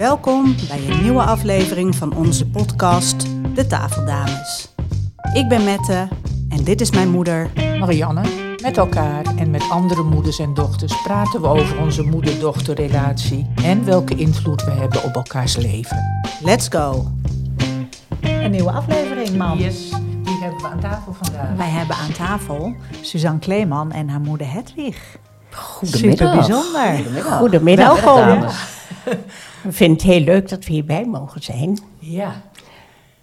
Welkom bij een nieuwe aflevering van onze podcast De Tafeldames. Ik ben Mette en dit is mijn moeder. Marianne, met elkaar en met andere moeders en dochters praten we over onze moeder-dochterrelatie en welke invloed we hebben op elkaars leven. Let's go! Een nieuwe aflevering, man. Yes, die hebben we aan tafel vandaag. Wij hebben aan tafel Suzanne Kleeman en haar moeder Hedwig. Goedemiddag. Super bijzonder. Goedemiddag. Goedemiddag, Welkom. Ik vind het heel leuk dat we hierbij mogen zijn. Ja,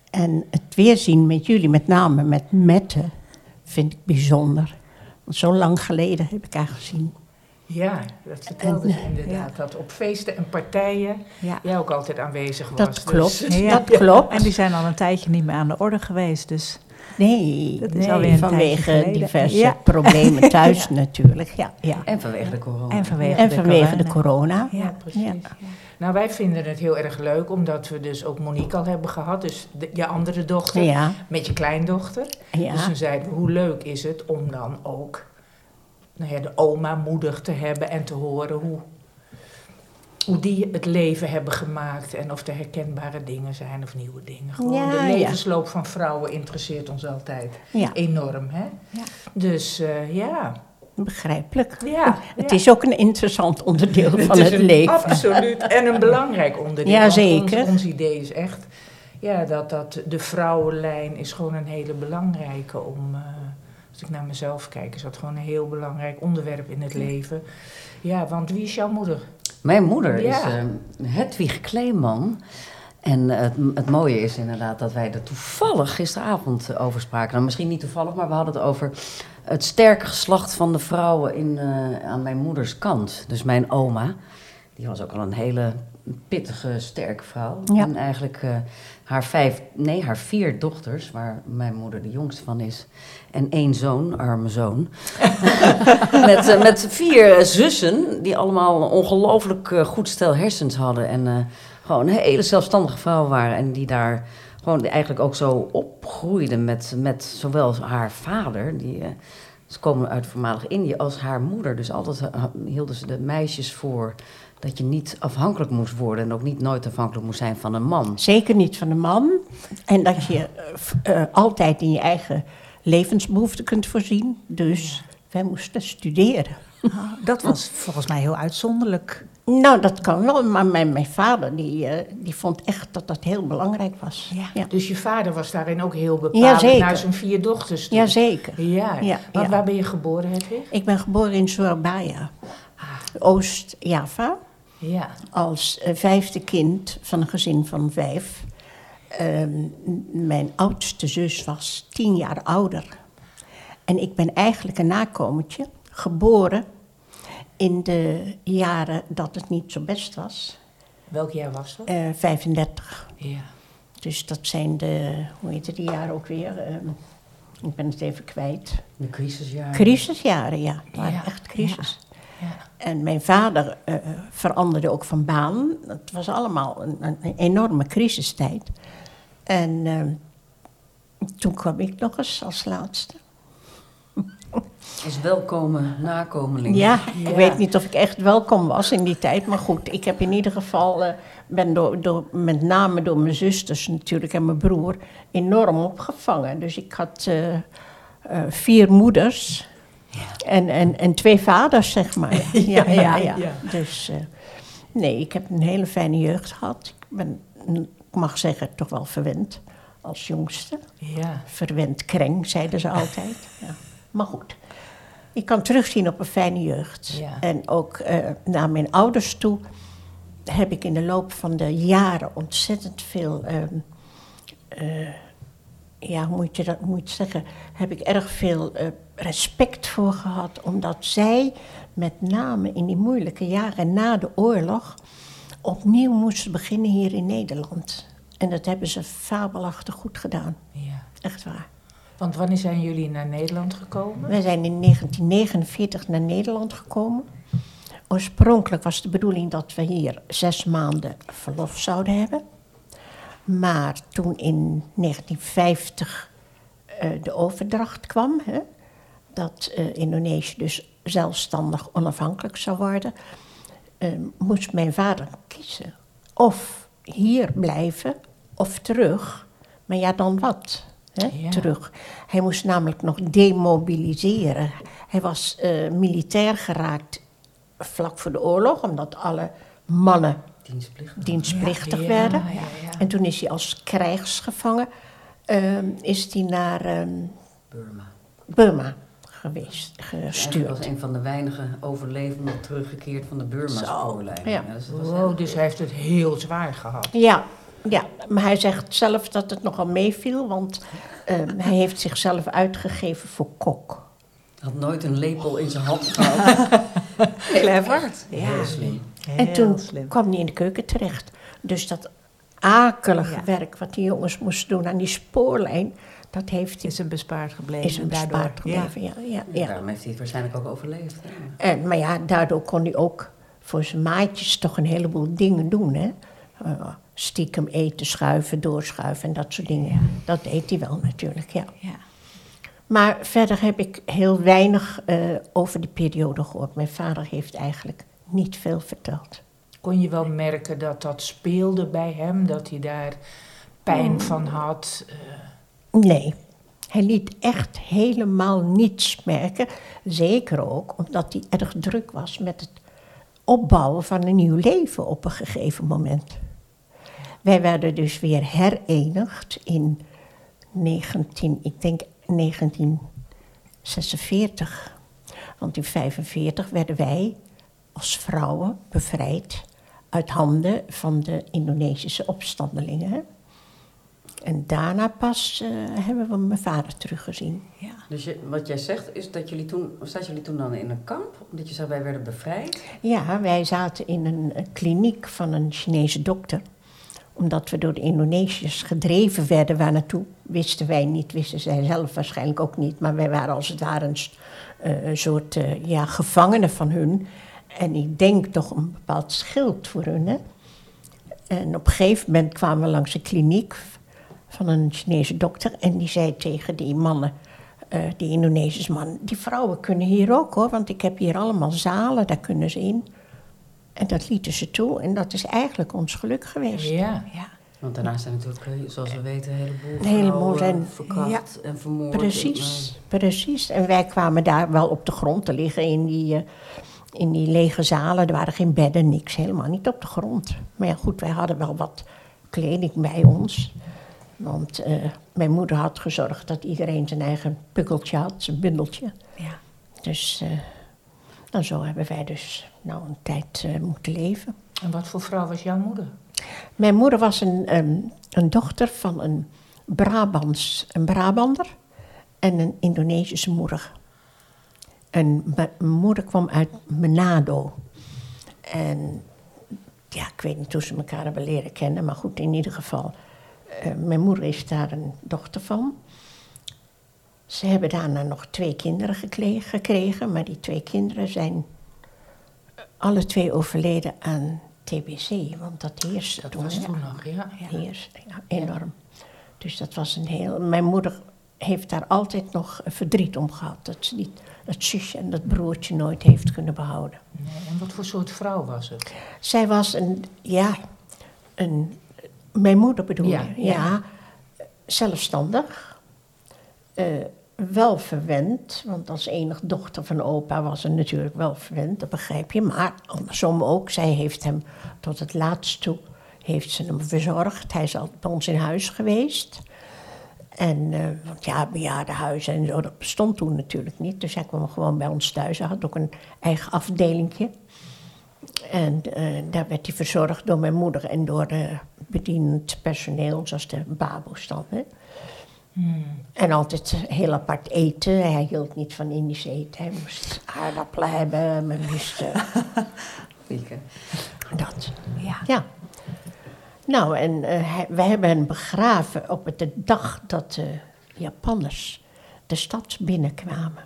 En het weerzien met jullie, met name met Mette, vind ik bijzonder. Want zo lang geleden heb ik haar gezien. ja, dat vertelde ze inderdaad. Dat op feesten en partijen Ja. jij ook altijd aanwezig was. Dat dus- klopt. Ja. Dat klopt. En die zijn al een tijdje niet meer aan de orde geweest, dus Nee, Dat is nee, alweer vanwege diverse Ja. problemen thuis natuurlijk. Ja, ja. En vanwege de corona. en vanwege, En de, vanwege corona. de corona. Ja, precies. Nou, wij vinden het heel erg leuk, omdat we dus ook Monique al hebben gehad. Dus de, je andere dochter, Ja, met je kleindochter. ja. Dus toen zeiden we, hoe leuk is het om dan ook nou ja, de oma moedig te hebben en te horen hoe, hoe die het leven hebben gemaakt en of er herkenbare dingen zijn of nieuwe dingen. Gewoon Ja, de levensloop van vrouwen interesseert ons altijd enorm. Hè? Ja. Dus eh, ja. Begrijpelijk. ja, Het is ook een interessant onderdeel van is het een- leven. Absoluut. En een belangrijk onderdeel. Ja, zeker. Ons, ons idee is echt ja, dat, dat de vrouwenlijn is gewoon een hele belangrijke om. eh, als ik naar mezelf kijk, is dat gewoon een heel belangrijk onderwerp in het leven. Ja, want wie is jouw moeder? Mijn moeder Ja. is eh, Hedwig Kleeman. En het, het mooie is inderdaad dat wij er toevallig gisteravond over spraken. Nou, misschien niet toevallig, maar we hadden het over het sterke geslacht van de vrouwen in, eh, aan mijn moeders kant. Dus mijn oma, die was ook al een hele pittige, sterke vrouw. Ja. En eigenlijk eh, haar vijf, nee, haar vier dochters, waar mijn moeder de jongste van is. En één zoon, arme zoon. met, eh, met vier zussen, die allemaal ongelooflijk goed stel hersens hadden. En gewoon hele zelfstandige vrouwen waren. En die daar gewoon eigenlijk ook zo opgroeiden met, met zowel haar vader, die, eh, ze komen uit voormalig Indië, als haar moeder. Dus altijd eh, hielden ze de meisjes voor dat je niet afhankelijk moest worden. En ook niet nooit afhankelijk moest zijn van een man. Zeker niet van de man. En dat je eh, eh, altijd in je eigen levensbehoeften kunt voorzien. Dus wij moesten studeren. Ah, Dat was volgens mij heel uitzonderlijk. Nou, dat kan wel, maar mijn, mijn vader die, eh, die vond echt dat dat heel belangrijk was. Ja. ja. Dus je vader was daarin ook heel zeker. naar zijn vier dochters. toe. Jazeker. Ja, Ja, waar ben je geboren, Hedwig? Ik ben geboren in Surabaya, Ah, Oost-Java. ja. Als eh, vijfde kind van een gezin van vijf. Ehm, mijn oudste zus was tien jaar ouder. En ik ben eigenlijk een nakomertje, geboren in de jaren dat het niet zo best was. Welk jaar was dat? Eh 35. Ja. Dus dat zijn de, hoe heet het die jaren ook weer? Ehm, ik ben het even kwijt. De crisisjaren. Crisisjaren, ja. Het waren Ja, echt crisis. ja. En mijn vader eh, veranderde ook van baan. Het was allemaal een, enorme crisistijd. En eh, toen kwam ik nog eens als laatste. Als welkome nakomeling. Ja, Ja. ik weet niet of ik echt welkom was in die tijd. Maar goed, ik heb in ieder geval, eh, ben door, door, met name door mijn zusters natuurlijk en mijn broer, enorm opgevangen. Dus ik had eh, eh, vier moeders en, en, en twee vaders, zeg maar. Ja, ja, ja. ja. Dus eh, nee, ik heb een hele fijne jeugd gehad. Ik ben, ik mag zeggen, toch wel verwend als jongste. Ja. Verwend kreng, zeiden ze altijd. Ja. Maar goed, ik kan terugzien op een fijne jeugd. Ja. En ook eh, naar mijn ouders toe heb ik in de loop van de jaren ontzettend veel... ehm, eh, ja, hoe moet je dat hoe moet je het zeggen? Heb ik erg veel eh, respect voor gehad. Omdat zij met name in die moeilijke jaren na de oorlog... opnieuw moesten beginnen hier in Nederland. En dat hebben ze fabelachtig goed gedaan. ja. Echt waar. Want wanneer zijn jullie naar Nederland gekomen? Wij zijn in 1949 naar Nederland gekomen. Oorspronkelijk was de bedoeling dat we hier zes maanden verlof zouden hebben. Maar toen in 1950 eh, de overdracht kwam, hè, dat eh, Indonesië dus zelfstandig onafhankelijk zou worden, eh, moest mijn vader kiezen of hier blijven of terug. Maar ja, dan wat? Hè? Ja. Terug. Hij moest namelijk nog demobiliseren. Hij was eh, militair geraakt vlak voor de oorlog, omdat alle mannen Dienstplichtig. dienstplichtig Ja, werden. ja, ja. En toen is hij als krijgsgevangen ehm, is hij naar ehm, Burma. Burma geweest, Hij gestuurd. was een van de weinige overlevenden teruggekeerd van de Burma-spoorlijn. ja. dus dat was Wow, dus hij heeft het heel zwaar gehad. Ja, ja, maar hij zegt zelf dat het nogal meeviel, want ehm, hij heeft zichzelf uitgegeven voor kok. had nooit een lepel in zijn hand gehad. Clever. Heel slim. en toen slim. kwam hij in de keuken terecht. Dus dat akelige Ja. werk wat die jongens moesten doen aan die spoorlijn, dat heeft hij, Is hem bespaard gebleven. is hem daardoor. bespaard gebleven. Ja. Ja, ja, Daarom heeft hij het waarschijnlijk ook overleefd. En, maar ja, daardoor kon hij ook voor zijn maatjes toch een heleboel dingen doen. Hè? Stiekem eten, schuiven, doorschuiven en dat soort dingen. Dat deed hij wel natuurlijk, ja. Ja. Maar verder heb ik heel weinig eh, over die periode gehoord. Mijn vader heeft eigenlijk niet veel verteld. Kon je wel merken dat dat speelde bij hem, dat hij daar pijn van had? eh, Nee, hij liet echt helemaal niets merken. Zeker ook omdat hij erg druk was met het opbouwen van een nieuw leven op een gegeven moment. Wij werden dus weer herenigd in 19, ik denk 1946. Want in 1945 werden wij als vrouwen bevrijd uit handen van de Indonesische opstandelingen. En daarna pas eh, hebben we mijn vader teruggezien. Ja. Dus je, wat jij zegt is dat jullie toen, zaten jullie toen dan in een kamp? Omdat je zei wij werden bevrijd? Ja, wij zaten in een eh, kliniek van een Chinese dokter. Omdat we door de Indonesiërs gedreven werden waar naartoe, wisten wij niet, wisten zij zelf waarschijnlijk ook niet. Maar wij waren als het ware een, eh, soort eh, ja, gevangenen van hun. En ik denk toch een bepaald schild voor hun. Hè? En op een gegeven moment kwamen we langs een kliniek van een Chinese dokter. En die zei tegen die mannen, eh, die Indonesische man, die vrouwen kunnen hier ook hoor, want ik heb hier allemaal zalen, daar kunnen ze in. En dat lieten ze toe en dat is eigenlijk ons geluk geweest. ja. Ja. Want daarna zijn natuurlijk, zoals we weten, een heleboel Een heleboel zijn- verkracht en vermoord. Precies, precies. En wij kwamen daar wel op de grond te liggen in die, eh, in die lege zalen. Er waren geen bedden, niks, helemaal niet op de grond. Maar ja, goed, wij hadden wel wat kleding bij ons. Want eh, mijn moeder had gezorgd dat iedereen zijn eigen pukkeltje had, zijn bundeltje. Ja. Dus eh, nou, zo hebben wij dus nou een tijd eh, moeten leven. En wat voor vrouw was jouw moeder? Mijn moeder was een, ehm, een dochter van een, Brabants, een Brabander en een Indonesische moeder. En mijn moeder kwam uit Manado. En ja, ik weet niet hoe ze elkaar hebben leren kennen, maar goed, in ieder geval. eh, mijn moeder is daar een dochter van. Ze hebben daarna nog twee kinderen gekregen, maar die twee kinderen zijn alle twee overleden aan TBC, want dat heerste Dat toen. was toen nog, ja. Heerste, ja, enorm. Dus dat was een heel. Mijn moeder heeft daar altijd nog verdriet om gehad. Dat ze niet dat zusje en dat broertje nooit heeft kunnen behouden. Nee, en wat voor soort vrouw was het? Zij was een, ja, een, mijn moeder bedoel Ja, je? ja. Ja, zelfstandig. eh, wel verwend, want als enig dochter van opa was ze natuurlijk wel verwend, dat begrijp je. Maar andersom ook, zij heeft hem tot het laatst toe, heeft ze hem verzorgd. Hij is altijd bij ons in huis geweest. En, eh, want ja, bejaardenhuizen en zo, dat bestond toen natuurlijk niet. Dus hij kwam gewoon bij ons thuis. Hij had ook een eigen afdelingje. En eh, daar werd hij verzorgd door mijn moeder en door de bedienend personeel, zoals de baboes dan. Hè. En altijd heel apart eten. Hij hield niet van Indisch eten. Hij moest aardappelen hebben, men moest eh, dat. Ja. Ja. Nou, en hij- wij hebben hem begraven op de dag dat de Japanners de stad binnenkwamen.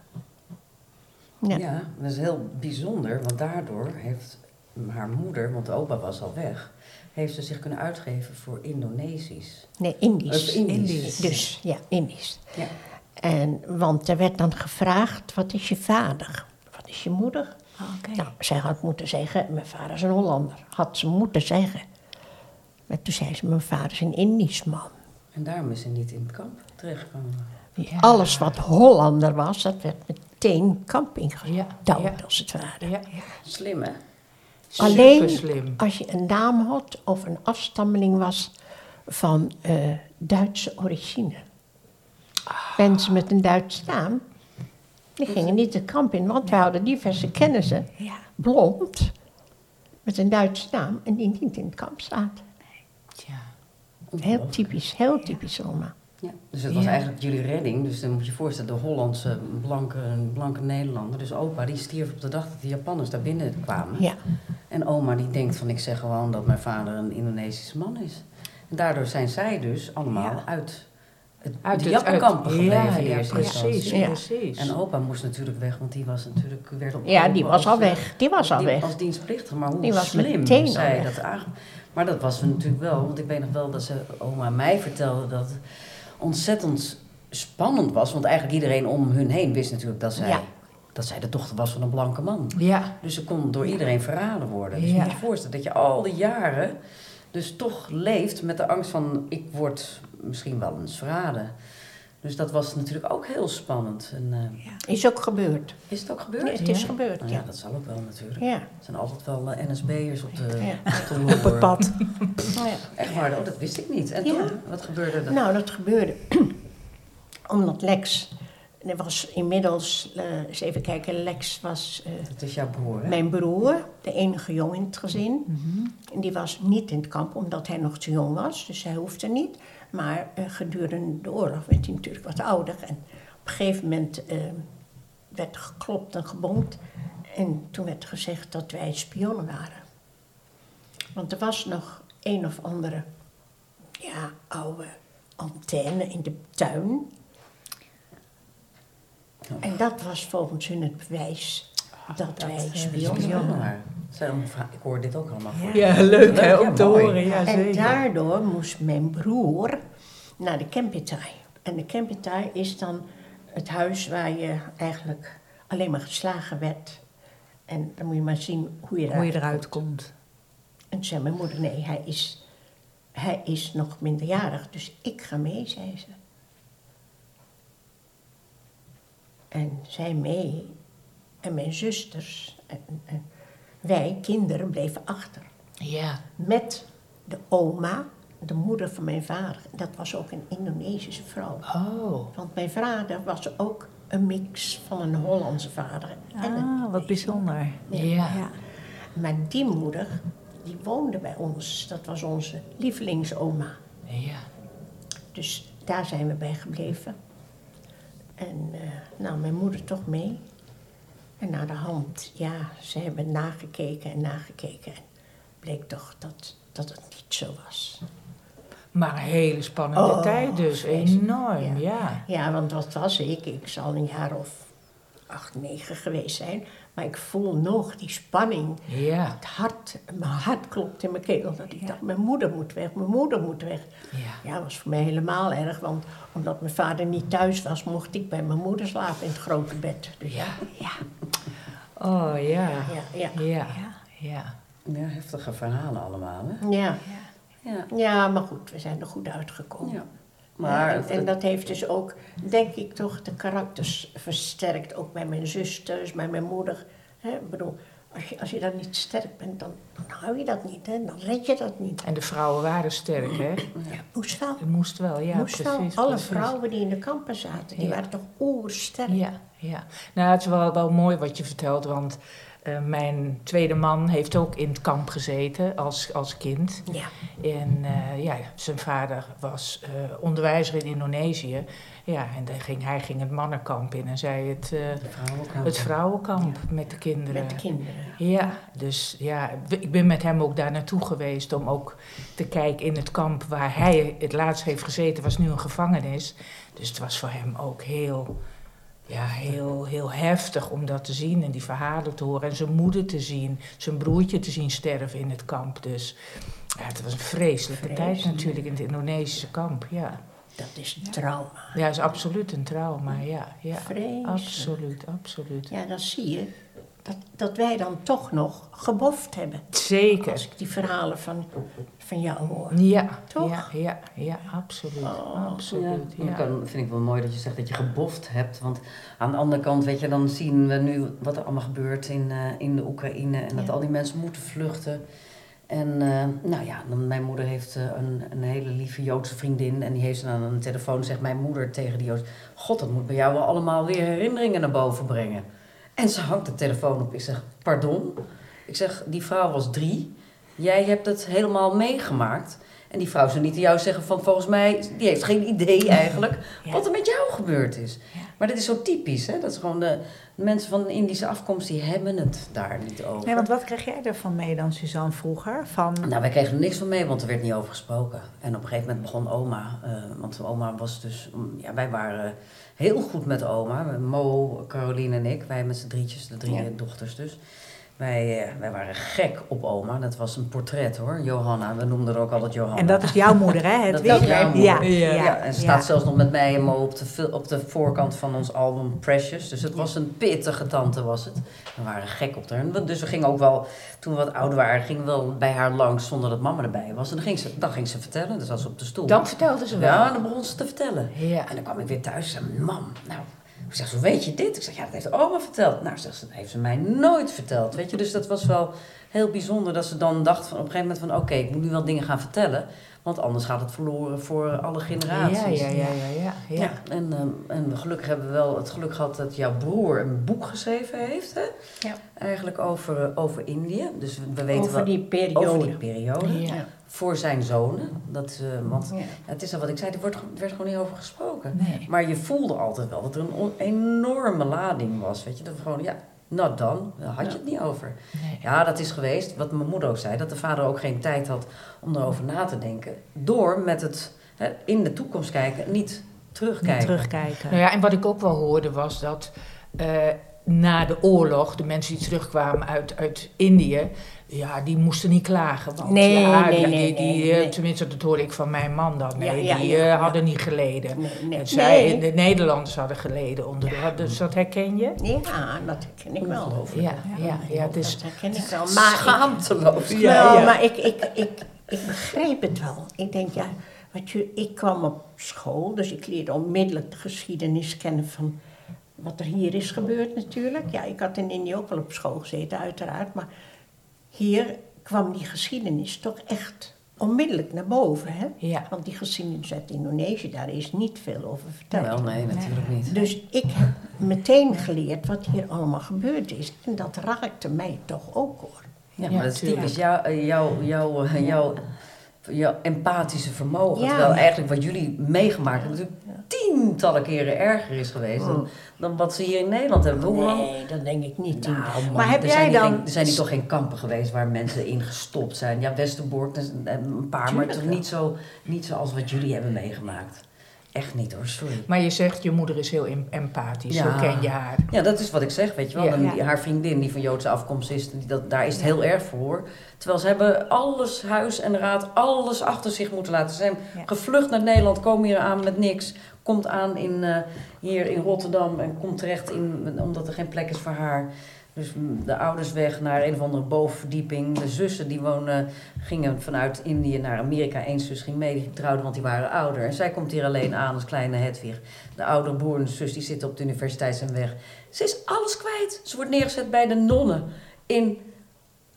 Ja. Ja. dat is heel bijzonder, want daardoor heeft haar moeder, want de opa was al weg, heeft ze zich kunnen uitgeven voor Indonesisch. Nee, Indisch. Of Indisch. Dus, ja, Indisch. Ja. En, want er werd dan gevraagd, wat is je vader? Wat is je moeder? Oh, Oké. Nou, zij had moeten zeggen, mijn vader is een Hollander. Had ze moeten zeggen. toen zei ze, mijn vader is een Indisch man. En daarom is ze niet in het kamp terechtgekomen. Ja. Alles wat Hollander was, dat werd meteen kamp ingedouwd, Ja, ja. als het ware. Ja, Slim, hè? Alleen als je een naam had of een afstammeling was van eh, Duitse origine. Mensen met een Duits naam, die gingen niet de kamp in, want wij hadden diverse kennissen, Ja. blond, met een Duitse naam en die niet in het kamp zaten. Ja. Heel typisch, heel typisch Roma. Ja, dus het was Ja. eigenlijk jullie redding. Dus dan moet je je voorstellen, de Hollandse blanke, blanke Nederlander. Dus opa, die stierf op de dag dat de Japanners daar binnen kwamen. Ja, En oma die denkt van, ik zeg gewoon dat mijn vader een Indonesische man is. En daardoor zijn zij dus allemaal Ja. uit, het, Uit de het- Jappenkampen uit- gebleven Ja, precies. Ja. precies. En opa moest natuurlijk weg, want die was natuurlijk, werd op ja die was al als, weg. Die was al die- weg. Als dienstplichtige, maar hoe Die was slim zij weg. dat aange- Maar dat was natuurlijk wel, want ik weet nog wel dat ze oma mij vertelde dat ontzettend spannend was. Want eigenlijk iedereen om hun heen wist natuurlijk dat zij, Ja. dat zij de dochter was van een blanke man. Ja, Dus ze kon door iedereen verraden worden. Dus je moet je voorstellen dat je al die jaren dus toch leeft met de angst van ik word misschien wel eens verraden. Dus dat was natuurlijk ook heel spannend. En, eh, Is ook gebeurd. is het ook gebeurd? Ja, het is Ja. gebeurd, Nou ja, dat zal ook wel natuurlijk. Ja. Er zijn altijd wel eh, NSB'ers op de, op de Op het pad. ja. Echt waar, oh, dat wist ik niet. En toen, wat gebeurde er? Nou, dat gebeurde omdat Lex, er was inmiddels, eh, eens even kijken, Lex was dat is jouw broer, hè? mijn broer, de enige jong in het gezin. En die was niet in het kamp omdat hij nog te jong was, dus hij hoefde niet. Maar eh, gedurende de oorlog werd hij natuurlijk wat ouder. En op een gegeven moment eh, werd er geklopt en gebonkt. En toen werd gezegd dat wij spionnen waren. Want er was nog een of andere ja, oude antenne in de tuin. En dat was volgens hun het bewijs dat wij spionnen Spionnen waren. Ik hoor dit ook allemaal voor. ja leuk hè, Ja, om te mooi. horen. Ja, En zeker. daardoor moest mijn broer naar de Kempitai. En de Kempitai is dan het huis waar je eigenlijk alleen maar geslagen werd. En dan moet je maar zien hoe je eruit, Hoe je eruit komt. En toen zei mijn moeder, nee, hij is, hij is nog minderjarig, dus ik ga mee, zei ze. En zij mee, en mijn zusters, en, en wij, kinderen, bleven achter Ja, met de oma, de moeder van mijn vader. Dat was ook een Indonesische vrouw. oh. Want mijn vader was ook een mix van een Hollandse vader en een Ah, wat bijzonder. Ja. Ja. Maar die moeder, die woonde bij ons. Dat was onze lievelingsoma. Ja. Dus daar zijn we bij gebleven. En eh, nou, mijn moeder toch mee. En naar de hand, ja, ze hebben nagekeken en nagekeken. En bleek toch dat, dat het niet zo was. Maar een hele spannende Oh, tijd dus. Enorm, ja. Ja, want wat was ik? Ik zal een jaar of acht, negen geweest zijn. Maar ik voel nog die spanning. Ja. Het hart, mijn hart klopt in mijn keel. Dat ik dacht, mijn moeder moet weg, mijn moeder moet weg. Ja. Ja, dat was voor mij helemaal erg. Want omdat mijn vader niet thuis was, mocht ik bij mijn moeder slapen in het grote bed. Dus ja, ja, Oh ja. ja, ja. Ja. Ja. Ja, heftige verhalen allemaal, hè? Ja, Ja. ja maar goed, we zijn er goed uitgekomen. Maar, en, en dat heeft dus ook, denk ik toch, de karakters versterkt. Ook bij mijn zusters, bij mijn moeder. Hè? Ik bedoel, als je, als je dan niet sterk bent, dan, dan hou je dat niet. Hè? Dan red je dat niet. En de vrouwen waren sterk, hè? Ja, moest wel. Het moest wel, ja, moest wel. precies. Alle precies. vrouwen die in de kampen zaten, die Ja. waren toch oersterk. Ja, ja. Nou, het is wel, wel mooi wat je vertelt, want eh, mijn tweede man heeft ook in het kamp gezeten als, als kind. Ja. En eh, ja, zijn vader was eh, onderwijzer in Indonesië. Ja, en dan ging, hij ging het mannenkamp in en zij het, eh, vrouwenkamp. het vrouwenkamp met de kinderen. Met de kinderen. Ja, dus ja, ik ben met hem ook daar naartoe geweest om ook te kijken in het kamp waar hij het laatst heeft gezeten, was nu een gevangenis. Dus het was voor hem ook heel, ja, heel, heel heftig om dat te zien en die verhalen te horen en zijn moeder te zien, zijn broertje te zien sterven in het kamp. Dus ja, het was een vreselijke tijd natuurlijk in het Indonesische kamp, ja. Dat is trauma. Ja, is absoluut een trauma, ja. ja. Vreselijk. Absoluut, absoluut. Ja, dan zie je dat, dat wij dan toch nog geboft hebben. Zeker. Als ik die verhalen van, van jou hoor. Ja, Toch? Ja, ja, ja, absoluut. absoluut. Ja, Ja. dat vind ik wel mooi dat je zegt dat je geboft hebt. Want aan de andere kant, weet je, dan zien we nu wat er allemaal gebeurt in, eh, in de Oekraïne. En dat Ja. al die mensen moeten vluchten. En eh, nou ja, mijn moeder heeft eh, een, een hele lieve Joodse vriendin. En die heeft ze dan aan de telefoon, zegt mijn moeder tegen die Joods... God, dat moet bij jou wel allemaal weer herinneringen naar boven brengen. En ze hangt de telefoon op. Ik zeg, pardon? Ik zeg, die vrouw was drie. Jij hebt het helemaal meegemaakt. En die vrouw zou niet tegen jou zeggen van volgens mij, die heeft geen idee eigenlijk Ja. wat er met jou gebeurd is. Ja. Maar dit is zo typisch, hè? Dat is gewoon de, de mensen van Indische afkomst, die hebben het daar niet over. Nee, want wat kreeg jij ervan mee dan, Suzanne, vroeger? Van, Nou, wij kregen er niks van mee, want er werd niet over gesproken. En op een gegeven moment begon oma. eh, want oma was dus... mm, Ja, wij waren heel goed met oma. Mo, Caroline en ik. Wij met z'n drietjes, de drie Ja. dochters dus. Wij, eh, wij waren gek op oma. Dat was een portret hoor, Johanna. We noemden haar ook altijd Johanna. en dat is jouw moeder, hè? Dat Hedwig? is jouw moeder. Ja, Ja. ja, Ja, en ze staat zelfs nog met mij en Mo op de, op de voorkant van ons album Precious. Dus het was een pittige tante, was het. We waren gek op haar. Dus we gingen ook wel, toen we wat ouder waren, gingen we wel bij haar langs zonder dat mama erbij was. En dan ging ze, dan ging ze vertellen, dus als ze op de stoel. Dan vertelde ze wel. Ja, en dan begon ze te vertellen. Ja. En dan kwam ik weer thuis en zei, mam, nou... Ik zeg, zo weet je dit? Ik zeg, ja, dat heeft oma verteld. Nou, zegt ze, dat heeft ze mij nooit verteld. Weet je, dus dat was wel heel bijzonder dat ze dan dacht van, op een gegeven moment van... Oké, ik moet nu wel dingen gaan vertellen. Want anders gaat het verloren voor alle generaties. Ja, ja, ja, ja, ja. ja. Ja, en, ehm, en gelukkig hebben we wel het geluk gehad dat jouw broer een boek geschreven heeft. Hè? Ja. Eigenlijk over, over Indië. Dus we, we weten Over wel die periode. over die periode. Ja. Voor zijn zonen. Dat, eh, want het is al wat ik zei, er wordt, er werd gewoon niet over gesproken. Nee. Maar je voelde altijd wel dat er een enorme lading was. Weet je, dat we gewoon, ja, not done. Daar had je Ja. het niet over. Nee. Ja, dat is geweest, wat mijn moeder ook zei, dat de vader ook geen tijd had om erover na te denken. Door met het hè, in de toekomst kijken, niet terugkijken. Niet terugkijken. Nou ja, en wat ik ook wel hoorde was dat eh, na de oorlog, de mensen die terugkwamen uit, uit Indië, ja, die moesten niet klagen. Want Nee, ja, nee, die, nee, die, nee, eh, tenminste, dat hoorde ik van mijn man dan. Nee, Ja, ja, die eh, hadden niet geleden. En zij, de Nederlanders hadden geleden onder de, dus dat herken je? Ja, dat ken ik wel. Ja, ja, ja, het is, Dat herken ik wel. Maar Schaamteloos. Ja, nou, ja. maar ik, ik, ik, ik begreep het wel. Ik denk, ja, wat je, ik kwam op school, dus ik leerde onmiddellijk de geschiedenis kennen van wat er hier is gebeurd natuurlijk. Ja, ik had in Indië ook al op school gezeten, uiteraard. Maar hier kwam die geschiedenis toch echt onmiddellijk naar boven. Hè? ja. Want die geschiedenis uit Indonesië, daar is niet veel over verteld. Wel, nee, natuurlijk niet. Dus ik heb meteen geleerd wat hier allemaal gebeurd is. En dat raakte mij toch ook hoor. Ja, Ja, maar dat is typisch jouw, eh, jouw, jouw, eh, jouw, jouw empathische vermogen. Ja. Terwijl eigenlijk wat jullie meegemaakt hebben natuurlijk tientallen keren erger is geweest dan, dan wat ze hier in Nederland hebben. Hoe lang? Nee, dat denk ik niet. Nou, man, Maar heb er jij zijn hier dan- geen- er zijn hier toch geen kampen geweest waar mensen in gestopt zijn? Ja, Westerbork, is een- paar, maar toch wel. niet, zo, niet zoals wat jullie hebben meegemaakt. Echt niet hoor, sorry. Maar je zegt, je moeder is heel em- empathisch, Ja. zo ken je haar. Ja, dat is wat ik zeg, weet je wel. Ja. En Ja. die- haar vriendin, die van Joodse afkomst is, die dat, daar is het heel erg voor. Terwijl ze hebben alles, huis en raad, alles achter zich moeten laten. Ze zijn Ja. gevlucht naar Nederland, komen hier aan met niks. Komt aan in, eh, hier in Rotterdam en komt terecht in, omdat er geen plek is voor haar. Dus mm, de ouders weg naar een of andere bovenverdieping. De zussen die wonen, gingen vanuit Indië naar Amerika. Eén zus ging mee, die want die waren ouder. En zij komt hier alleen aan als kleine Hedwig. De oudere en de zus die zitten op de universiteit zijn weg. Ze is alles kwijt. Ze wordt neergezet bij de nonnen in,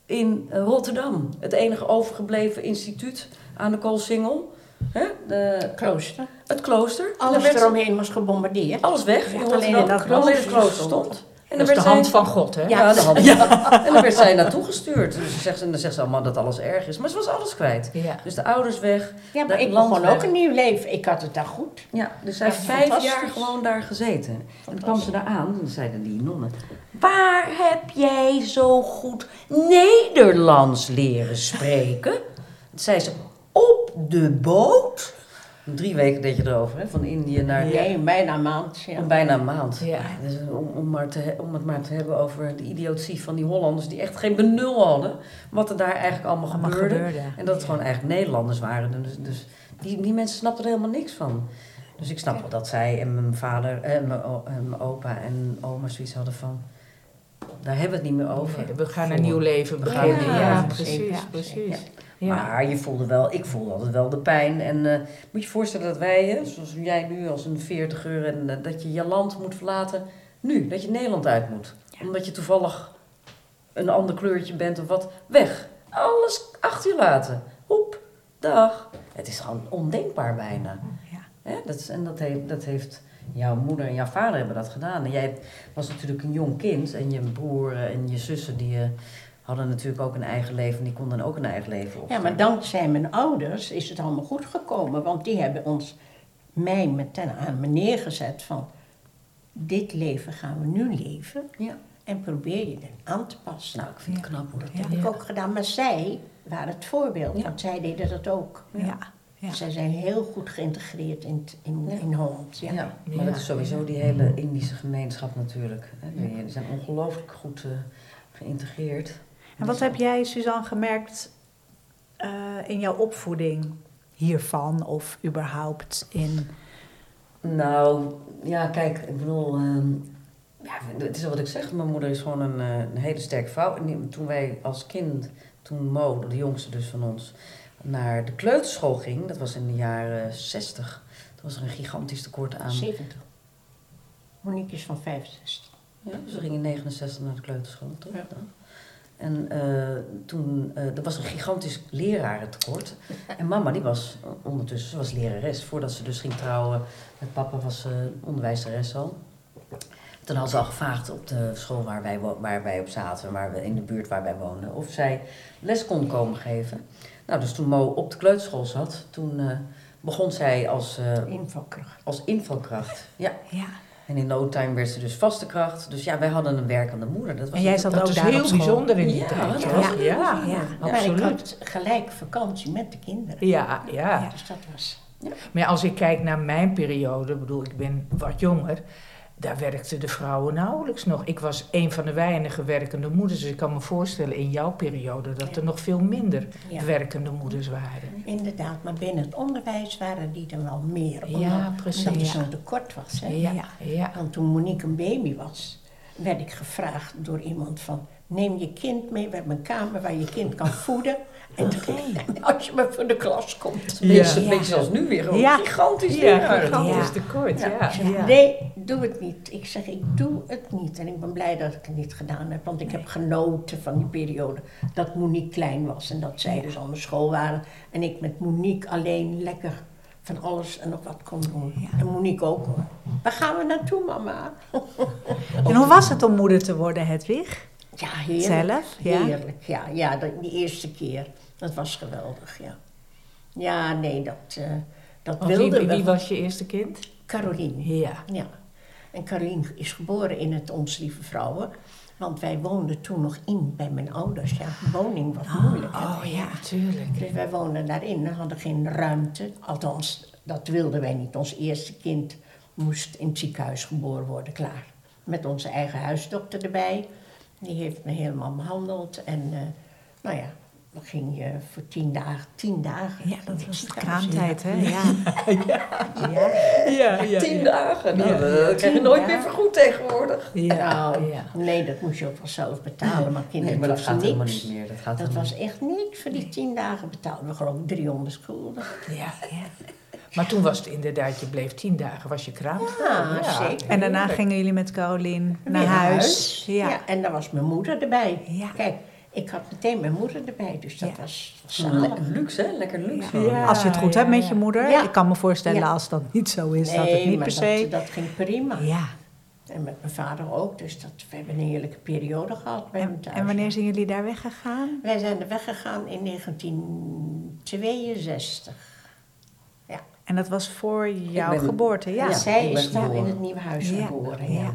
in eh, Rotterdam. Het enige overgebleven instituut aan de Koolsingel. Hè? De, Klooster. het klooster. Alles werd eromheen was gebombardeerd. alles weg. Ja, in alleen Rotterdam. dat Alleen het klooster stond. En Dat is de werd hand zij- van God, hè? ja, de hand. Ja. En dan werd zij naartoe gestuurd. Dus ze zegt, en dan zegt ze allemaal dat alles erg is. Maar ze was alles kwijt. Ja. Dus de ouders weg. Ja, maar ik land begon weg. ook een nieuw leven. Ik had het daar goed. Ja, dus zij heeft vijf jaar gewoon daar gezeten. En toen kwam ze daar aan en dan zeiden die nonnen... Waar heb jij zo goed Nederlands leren spreken? Toen zei ze, op de boot? Drie weken deed je erover, hè? van Indië naar... Nee, bijna een maand. Ja. Bijna een maand. Ja. Dus om, om, maar te, om het maar te hebben over de idiotie van die Hollanders die echt geen benul hadden. Wat er daar eigenlijk allemaal, Allemaal gebeurde. gebeurde. En dat het gewoon eigenlijk Nederlanders waren. Dus, dus die, die mensen snapten er helemaal niks van. Dus ik snap wel dat zij en mijn vader en mijn, en mijn opa en oma zoiets hadden van... Daar hebben we het niet meer over. We gaan een nieuw leven beginnen. Ja, Ja, precies. precies, Ja. Maar je voelde wel, ik voelde altijd wel de pijn. En eh, moet je je voorstellen dat wij, hè, zoals jij nu als een veertiger, en eh, dat je je land moet verlaten nu, dat je Nederland uit moet. Omdat je toevallig een ander kleurtje bent of wat, weg. Alles achter je laten. Hoep, dag. Het is gewoon ondenkbaar bijna. Ja. Hè? Dat is, en dat dat heeft jouw moeder en jouw vader hebben dat gedaan. En jij was natuurlijk een jong kind en je broer en je zussen die eh, hadden natuurlijk ook een eigen leven. Die konden ook een eigen leven op. Ja, maar dankzij mijn ouders is het allemaal goed gekomen. Want die hebben ons, mij meteen aan me neergezet van... Dit leven gaan we nu leven. Ja. En probeer je er aan te passen. Nou, ik vind het knap hoor. dat ja. heb ik ook gedaan. Maar zij waren het voorbeeld. Ja. Want zij deden dat ook. Ja. Ja. Zij zijn heel goed geïntegreerd in, in, Ja. in Holland. Ja. Ja. maar dat is sowieso die hele Indische gemeenschap natuurlijk. Hè. Die zijn ongelooflijk goed eh, geïntegreerd. En wat heb jij, Suzanne, gemerkt eh, in jouw opvoeding hiervan? Of überhaupt in... Nou, ja, kijk, ik bedoel, ehm, ja, het is wat ik zeg. Mijn moeder is gewoon een, eh, een hele sterke vrouw. En die- toen wij als kind, toen Mo, de jongste dus van ons, naar de kleuterschool ging, dat was in de jaren 60, toen was er een gigantisch tekort aan. 70. Monique is van 65. Ja, we gingen in 69 naar de kleuterschool, toch? Ja. En eh, toen, eh, er was een gigantisch lerarentekort. En mama, die was ondertussen, ze was lerares. Voordat ze dus ging trouwen met papa, was ze onderwijzeres al. Toen had ze al gevraagd op de school waar wij, waar wij op zaten, waar we, in de buurt waar wij woonden, of zij les kon komen geven. Nou, dus toen Mo op de kleuterschool zat, toen eh, begon zij als, eh, Invalkracht. als invalkracht. Ja, Ja. en in no time werd ze dus vaste kracht. Dus ja, wij hadden een werkende moeder. Dat was En jij zat Dat ook is daar heel bijzonder in die Ja, tijd. dat hoor. was Ja, ja, Ja. Maar ik absoluut. had gelijk vakantie met de kinderen. Ja, ja. Dus dat was... Maar als ik kijk naar mijn periode, ik bedoel, ik ben wat jonger, daar werkten de vrouwen nauwelijks nog. Ik was een van de weinige werkende moeders, dus ik kan me voorstellen in jouw periode dat er nog veel minder Ja. werkende moeders waren. Inderdaad, maar binnen het onderwijs waren die er wel meer. Ja, omdat- precies. Omdat er Ja. zo'n tekort was. Hè? Ja, ja. Want toen Monique een baby was, werd ik gevraagd door iemand van... Neem je kind mee, we hebben een kamer waar je kind kan voeden. En toen- als je maar voor de klas komt. Een beetje, Ja. beetje zoals nu weer. Ja. gigantisch. Ja, weer. gigantisch tekort, ja. Ja. Nee, doe het niet. Ik zeg, ik doe het niet. En ik ben blij dat ik het niet gedaan heb. Want ik heb genoten van die periode dat Monique klein was. En dat zij dus al naar school waren. En ik met Monique alleen lekker van alles en nog wat kon doen. Ja. En Monique ook hoor. Waar gaan we naartoe, mama? En hoe was het om moeder te worden, Hedwig? Ja, heerlijk. Zelf? Ja. Heerlijk, ja. Ja, die eerste keer. Dat was geweldig, ja. Ja, nee, dat, eh dat Want wie, wilden wie, we. wie was je eerste kind? Caroline. Ja. Ja. En Caroline is geboren in het Ons Lieve Vrouwen. Want wij woonden toen nog in bij mijn ouders. Ja, woning was moeilijk. hè. Oh ja, natuurlijk. Dus wij woonden daarin en hadden geen ruimte. Althans, dat wilden wij niet. Ons eerste kind moest in het ziekenhuis geboren worden, klaar. Met onze eigen huisdokter erbij. Die heeft me helemaal behandeld. En eh, nou ja, ging je voor tien dagen. Tien dagen Ja, dat was de kraamtijd, hè? Ja. ja. Ja, ja. Tien dagen. Nou, Ja. dat krijg je nooit meer vergoed tegenwoordig. Ja, Nou, ja. nee, dat moest je ook wel zelf betalen. Maar kinderen, Nee, maar dat gaat helemaal niet meer. Dat, gaat Dat was echt niks. Voor die tien dagen betaalden we geloof ik 300 gulden. Ja, ja. Maar toen was het inderdaad, je bleef tien dagen, was je kraam. Ja, zeker. En daarna gingen jullie met Caroline naar huis. Ja. Ja. en daar was mijn moeder erbij. Ja. Kijk, ik had meteen mijn moeder erbij, dus dat Ja. was, was le- luxe, hè? Lekker luxe. Ja. Ja, Als je het goed ja, hebt met ja. je moeder. Ja. Ik kan me voorstellen Ja. als dat niet zo is, dat het niet maar per se... dat, dat ging prima. Ja. En met mijn vader ook, dus dat, we hebben een heerlijke periode gehad bij hem En, thuis. en wanneer zijn jullie daar weggegaan? Wij zijn er weggegaan in 1962. En dat was voor jouw ben- geboorte, ja. Ja. Zij is daar in het nieuwe huis Ja. geboren. Ja.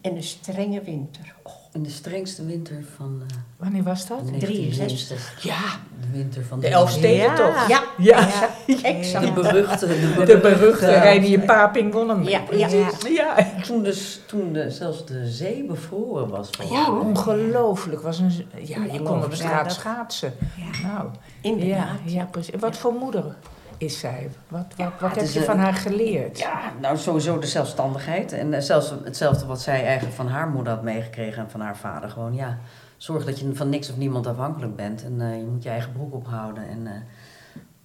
In een strenge winter. Oh, In de strengste winter van eh Wanneer was dat? 1963. Ja, De winter van de Elfstedentocht. Ja. Ja, Ja, exact. De beruchte, de beruchte, de beruchte Reinier Paping won hem. Ja, ja. Ja. Toen, dus, toen de, zelfs de zee bevroren was. Ja, ongelooflijk. Was een, ja, je kon op straat schaatsen. Ja. Nou, Inderdaad. ja, ja, precies. Wat voor moeder? Is zij? Wat, wat, Ja, wat heb je een- van haar geleerd? Ja, nou sowieso de zelfstandigheid. En eh, zelfs hetzelfde wat zij eigenlijk van haar moeder had meegekregen en van haar vader. Gewoon ja, zorg dat je van niks of niemand afhankelijk bent. En eh, je moet je eigen broek ophouden. En eh,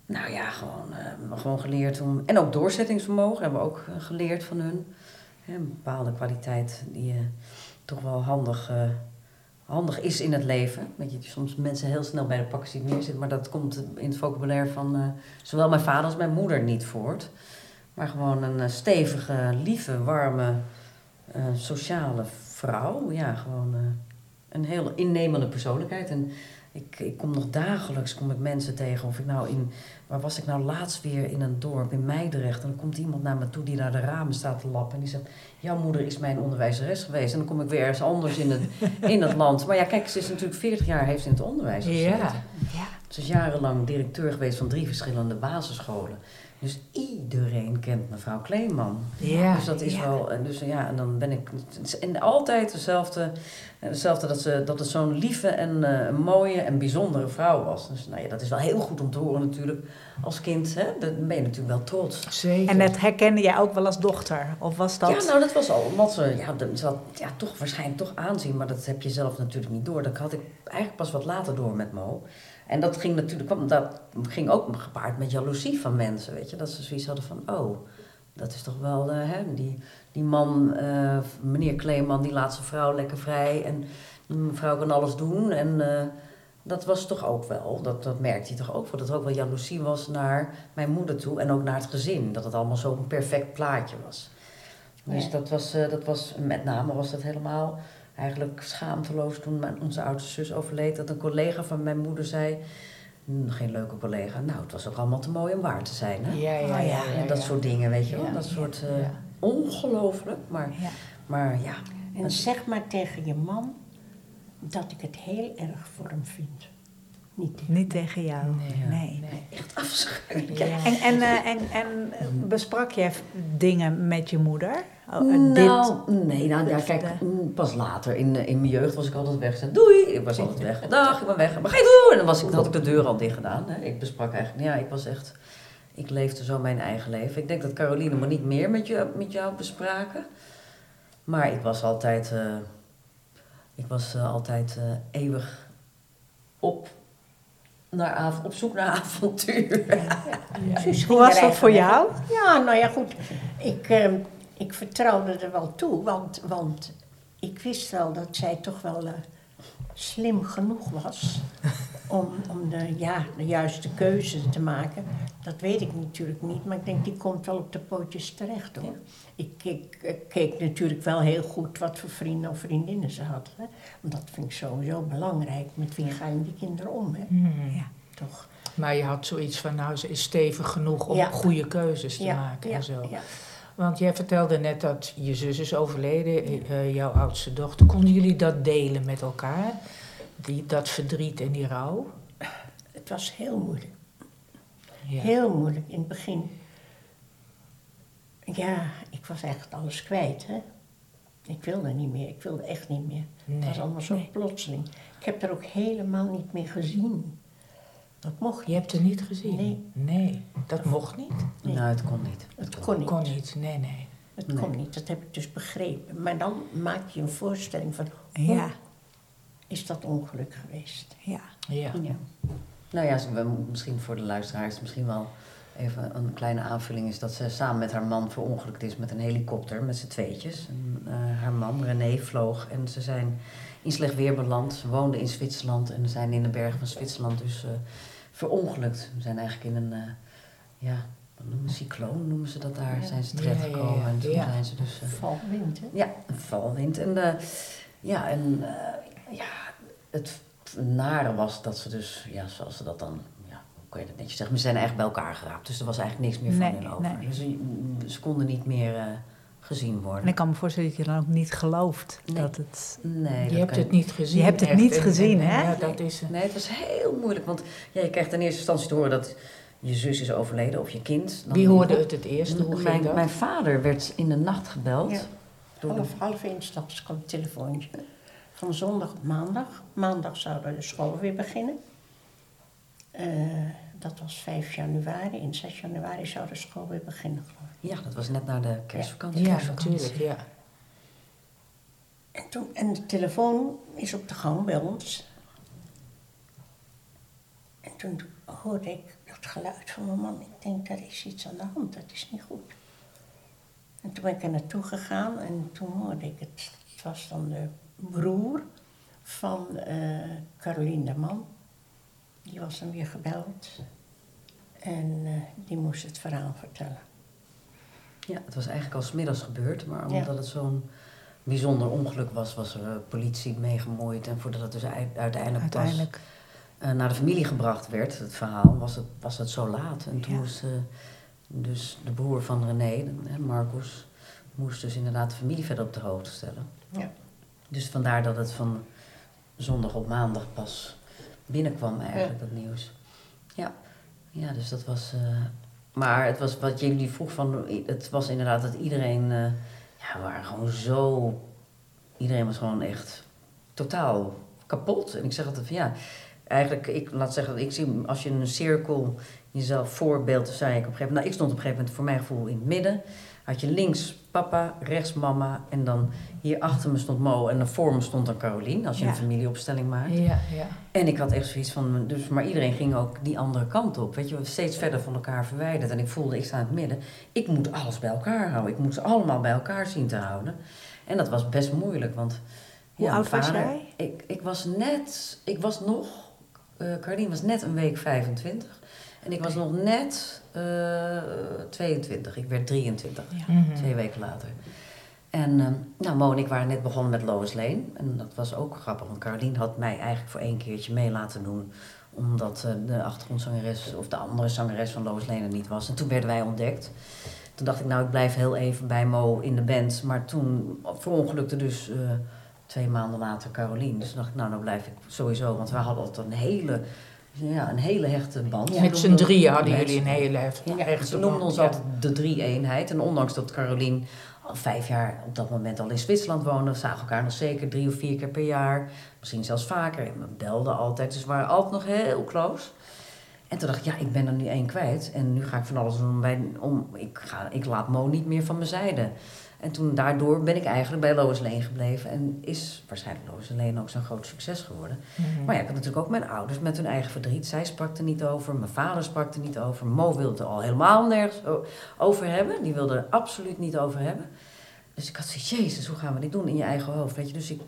nou ja, gewoon, gewoon geleerd om... En ook doorzettingsvermogen hebben we ook geleerd van hun. Een bepaalde kwaliteit die eh, toch wel handig, handig is in het leven. Dat je soms mensen heel snel bij de pakken ziet neerzitten. Maar dat komt in het vocabulaire van eh, zowel mijn vader als mijn moeder niet voort. Maar gewoon een eh, stevige, lieve, warme, eh, sociale vrouw. Ja, gewoon een heel innemende persoonlijkheid. En ik, ik kom nog dagelijks kom ik mensen tegen. Of ik nou in, waar was ik nou laatst weer in een dorp in Meidrecht. En dan komt iemand naar me toe die naar de ramen staat te lappen. En die zegt, jouw moeder is mijn onderwijzeres geweest. En dan kom ik weer ergens anders in het, in het land. Maar ja, kijk, ze is natuurlijk 40 jaar heeft in het onderwijs gezeten. Ja. Ja. Ze is jarenlang directeur geweest van drie verschillende basisscholen. Dus iedereen kent mevrouw Kleeman. Ja. Dus dat is ja. wel, en dus ja, en dan ben ik, en altijd dezelfde, dezelfde dat, ze, dat het zo'n lieve en eh, mooie en bijzondere vrouw was. Dus nou ja, dat is wel heel goed om te horen natuurlijk als kind, hè, dan ben je natuurlijk wel trots. Zeker. En dat herkende jij ook wel als dochter? Of was dat... Ja, nou dat was al, omdat ze, ja, ze had ja, toch waarschijnlijk toch aanzien, maar dat heb je zelf natuurlijk niet door. Dat had ik eigenlijk pas wat later door met Mo. En dat ging natuurlijk, dat ging ook gepaard met jaloezie van mensen, weet je. Dat ze zoiets hadden van, oh, dat is toch wel, eh, hè, die, die man, eh, meneer Kleeman, die laat zijn vrouw lekker vrij. En die mevrouw kan alles doen. En eh, dat was toch ook wel, dat, dat merkte hij toch ook wel, dat er ook wel jaloezie was naar mijn moeder toe. En ook naar het gezin, dat het allemaal zo'n perfect plaatje was. Dus Ja. dat, was, dat was, met name was dat helemaal eigenlijk schaamteloos toen mijn, onze oudste zus overleed. Dat een collega van mijn moeder zei, "Hm, geen leuke collega, nou het was ook allemaal te mooi om waar te zijn. Hè? Ja, ja, Oh, ja. en dat soort dingen, weet je wel. Dat soort, Ja. ongelooflijk. Maar, Ja. maar ja, En zeg maar tegen je man dat ik het heel erg voor hem vind. Niet tegen Niet tegen jou. Nee. Nee. Nee. echt afschuwelijk. Ja. En, en, eh, en, en eh, besprak je dingen met je moeder? Oh, eh, dit- Nou, nee, nou ja, kijk, mm, pas later in, in mijn jeugd was ik altijd weg. Zei, doei, ik was altijd weg. Dag, ik ben weg. Maar ga je doen? En dan, was ik, dan had ik de deur al dicht gedaan. Hè. Ik besprak eigenlijk, ja, ik was echt, ik leefde zo mijn eigen leven. Ik denk dat Caroline me niet meer met, je, met jou bespraken. Maar ik was altijd, ik was altijd eeuwig op, naar av- op zoek naar avontuur. Hoe was dat voor jou? Ja, nou ja, goed. Ik, ehm, ik vertrouwde er wel toe, want, want ik wist wel dat zij toch wel eh, slim genoeg was om, om de, ja, de juiste keuze te maken. Dat weet ik natuurlijk niet, maar ik denk die komt wel op de pootjes terecht hoor. Ik, keek- ik keek natuurlijk wel heel goed wat voor vrienden of vriendinnen ze had. Hè? Want dat vind ik sowieso belangrijk. Met wie ga je die kinderen om, hè? Hmm. Ja. Toch? Maar je had zoiets van, nou, ze is stevig genoeg om Ja. goede keuzes te Ja, maken ja, en zo. ja. Want jij vertelde net dat je zus is overleden, eh, jouw oudste dochter. Konden jullie dat delen met elkaar? Die, dat verdriet en die rouw? Het was heel moeilijk. Ja. Heel moeilijk in het begin. Ja, ik was echt alles kwijt, hè. Ik wilde niet meer, ik wilde echt niet meer. het was allemaal zo nee. plotseling. Ik heb er ook helemaal niet meer gezien. Dat mocht Je hebt het niet gezien? Nee. Nee, dat mocht niet? Nee. Nou, het kon niet. Het kon niet. Kon niet, nee, nee. Het Nee. kon niet, dat heb ik dus begrepen. Maar dan maak je een voorstelling van, hoe Ja. Is dat ongeluk geweest? Ja. Ja. Ja. Nou ja, ze- we moeten misschien voor de luisteraars misschien wel even een kleine aanvulling is dat ze samen met haar man verongelukt is met een helikopter met z'n tweetjes. En, eh, haar man René vloog en ze zijn in slecht weer beland. Ze woonden in Zwitserland en ze zijn in de bergen van Zwitserland dus eh, verongelukt. We zijn eigenlijk in een, eh, ja, wat noemen ze, cycloon noemen ze dat daar, Ja. zijn ze Ja, ja, ja, terechtgekomen. En toen ja. zijn ze dus... Valwind, hè? ja, een valwind. En, ja, en eh, ja, het nare was dat ze dus, ja, zoals ze dat dan, ja, hoe kan je dat netjes zeggen, we zijn echt bij elkaar geraapt. Dus er was eigenlijk niks meer van Nee, hen over. nee. Dus ze, ze konden niet meer eh, gezien worden. En ik kan me voorstellen dat je dan ook niet gelooft Nee. dat het... Nee, Je dat hebt het niet gezien. Je hebt het echt. niet En- gezien, en- en hè? Ja, dat is... eh, Nee, het was heel moeilijk, want ja, je krijgt in eerste instantie te horen dat je zus is overleden of je kind. Dan- Wie hoorde het het eerst? Hoe ging mijn, dat? mijn vader werd in de nacht gebeld. Ja. Door de- Half, half één s'nachts kwam het telefoontje. Van zondag op maandag. Maandag zou de school weer beginnen. Eh, dat was 5 januari. In 6 januari zou de school weer beginnen, geloof ik. Ja, dat was net na de kerstvakantie. Ja, natuurlijk, ja. En, toen, en de telefoon is op de gang bij ons. En toen hoorde ik dat geluid van mijn man. Ik denk, daar is iets aan de hand, dat is niet goed. En toen ben ik er naartoe gegaan en toen hoorde ik het. Het was dan de broer van eh Caroline de Man. Die was dan weer gebeld. En eh, die moest het verhaal vertellen. Ja, het was eigenlijk al smiddags gebeurd, maar Ja. omdat het zo'n bijzonder ongeluk was, was er eh, politie mee gemoeid. En voordat het dus ui- uiteindelijk, Uiteindelijk. pas naar de familie gebracht werd, het verhaal, was het, was het zo laat. En toen Ja. moest dus de broer van René, Marcus, moest dus inderdaad de familie verder op de hoogte stellen. Ja. Dus vandaar dat het van zondag op maandag pas binnenkwam eigenlijk, dat nieuws. Ja, ja dus dat was... eh, maar het was wat jullie vroeg van... Het was inderdaad dat iedereen... eh, ja, we waren gewoon zo... Iedereen was gewoon echt totaal kapot. En ik zeg altijd van ja... Eigenlijk, ik laat zeggen, ik zie als je een cirkel jezelf voorbeeldt, zei ik op een gegeven moment, nou, ik stond op een gegeven moment voor mijn gevoel in het midden. Had je links papa, rechts mama en dan hier achter me stond Mo en dan voor me stond dan Carolien, als je Ja. een familieopstelling maakt. Ja, ja. En ik had echt zoiets van, dus, maar iedereen ging ook die andere kant op. Weet je, we steeds verder van elkaar verwijderd. En ik voelde, ik sta in het midden. Ik moet alles bij elkaar houden. Ik moet ze allemaal bij elkaar zien te houden. En dat was best moeilijk, want... Hoe ja, oud was jij? Ik, ik was net, ik was nog, eh Carlien was net een week 25. En ik was nog net eh 22. Ik werd 23. Mhm. Twee weken later. En eh, nou, Mo en ik waren net begonnen met Lois Lane. En dat was ook grappig, want Carolien had mij eigenlijk voor één keertje mee laten doen. Omdat eh, de achtergrondzangeres of de andere zangeres van Lois Lane er niet was. En toen werden wij ontdekt. Toen dacht ik, nou, ik blijf heel even bij Mo in de band. Maar toen verongelukte dus eh, twee maanden later Carolien. Dus toen dacht ik, nou, dan blijf ik sowieso. Want we hadden altijd een hele, ja, een hele hechte band. Met z'n drieën hadden jullie een hele hef- ja, echte ze noemden band, ons ja. altijd de drie-eenheid. En ondanks dat Carolien al vijf jaar op dat moment al in Zwitserland woonde, zagen elkaar nog zeker drie of vier keer per jaar. Misschien zelfs vaker. En we belden altijd. Dus we waren altijd nog heel close. En toen dacht ik, ja, ik ben er nu één kwijt. En nu ga ik van alles doen bij, om... Ik, ga, ik laat Mo niet meer van mijn zijde. En toen daardoor ben ik eigenlijk bij Lois Lane gebleven. En is waarschijnlijk Lois Lane ook zo'n groot succes geworden. Mhm. Maar ja, ik had natuurlijk ook mijn ouders met hun eigen verdriet. Zij sprak er niet over, mijn vader sprak er niet over. Mo wilde er al helemaal nergens over hebben. Die wilde er absoluut niet over hebben. Dus ik had zoiets, jezus, hoe gaan we dit doen in je eigen hoofd? Weet je? Dus ik,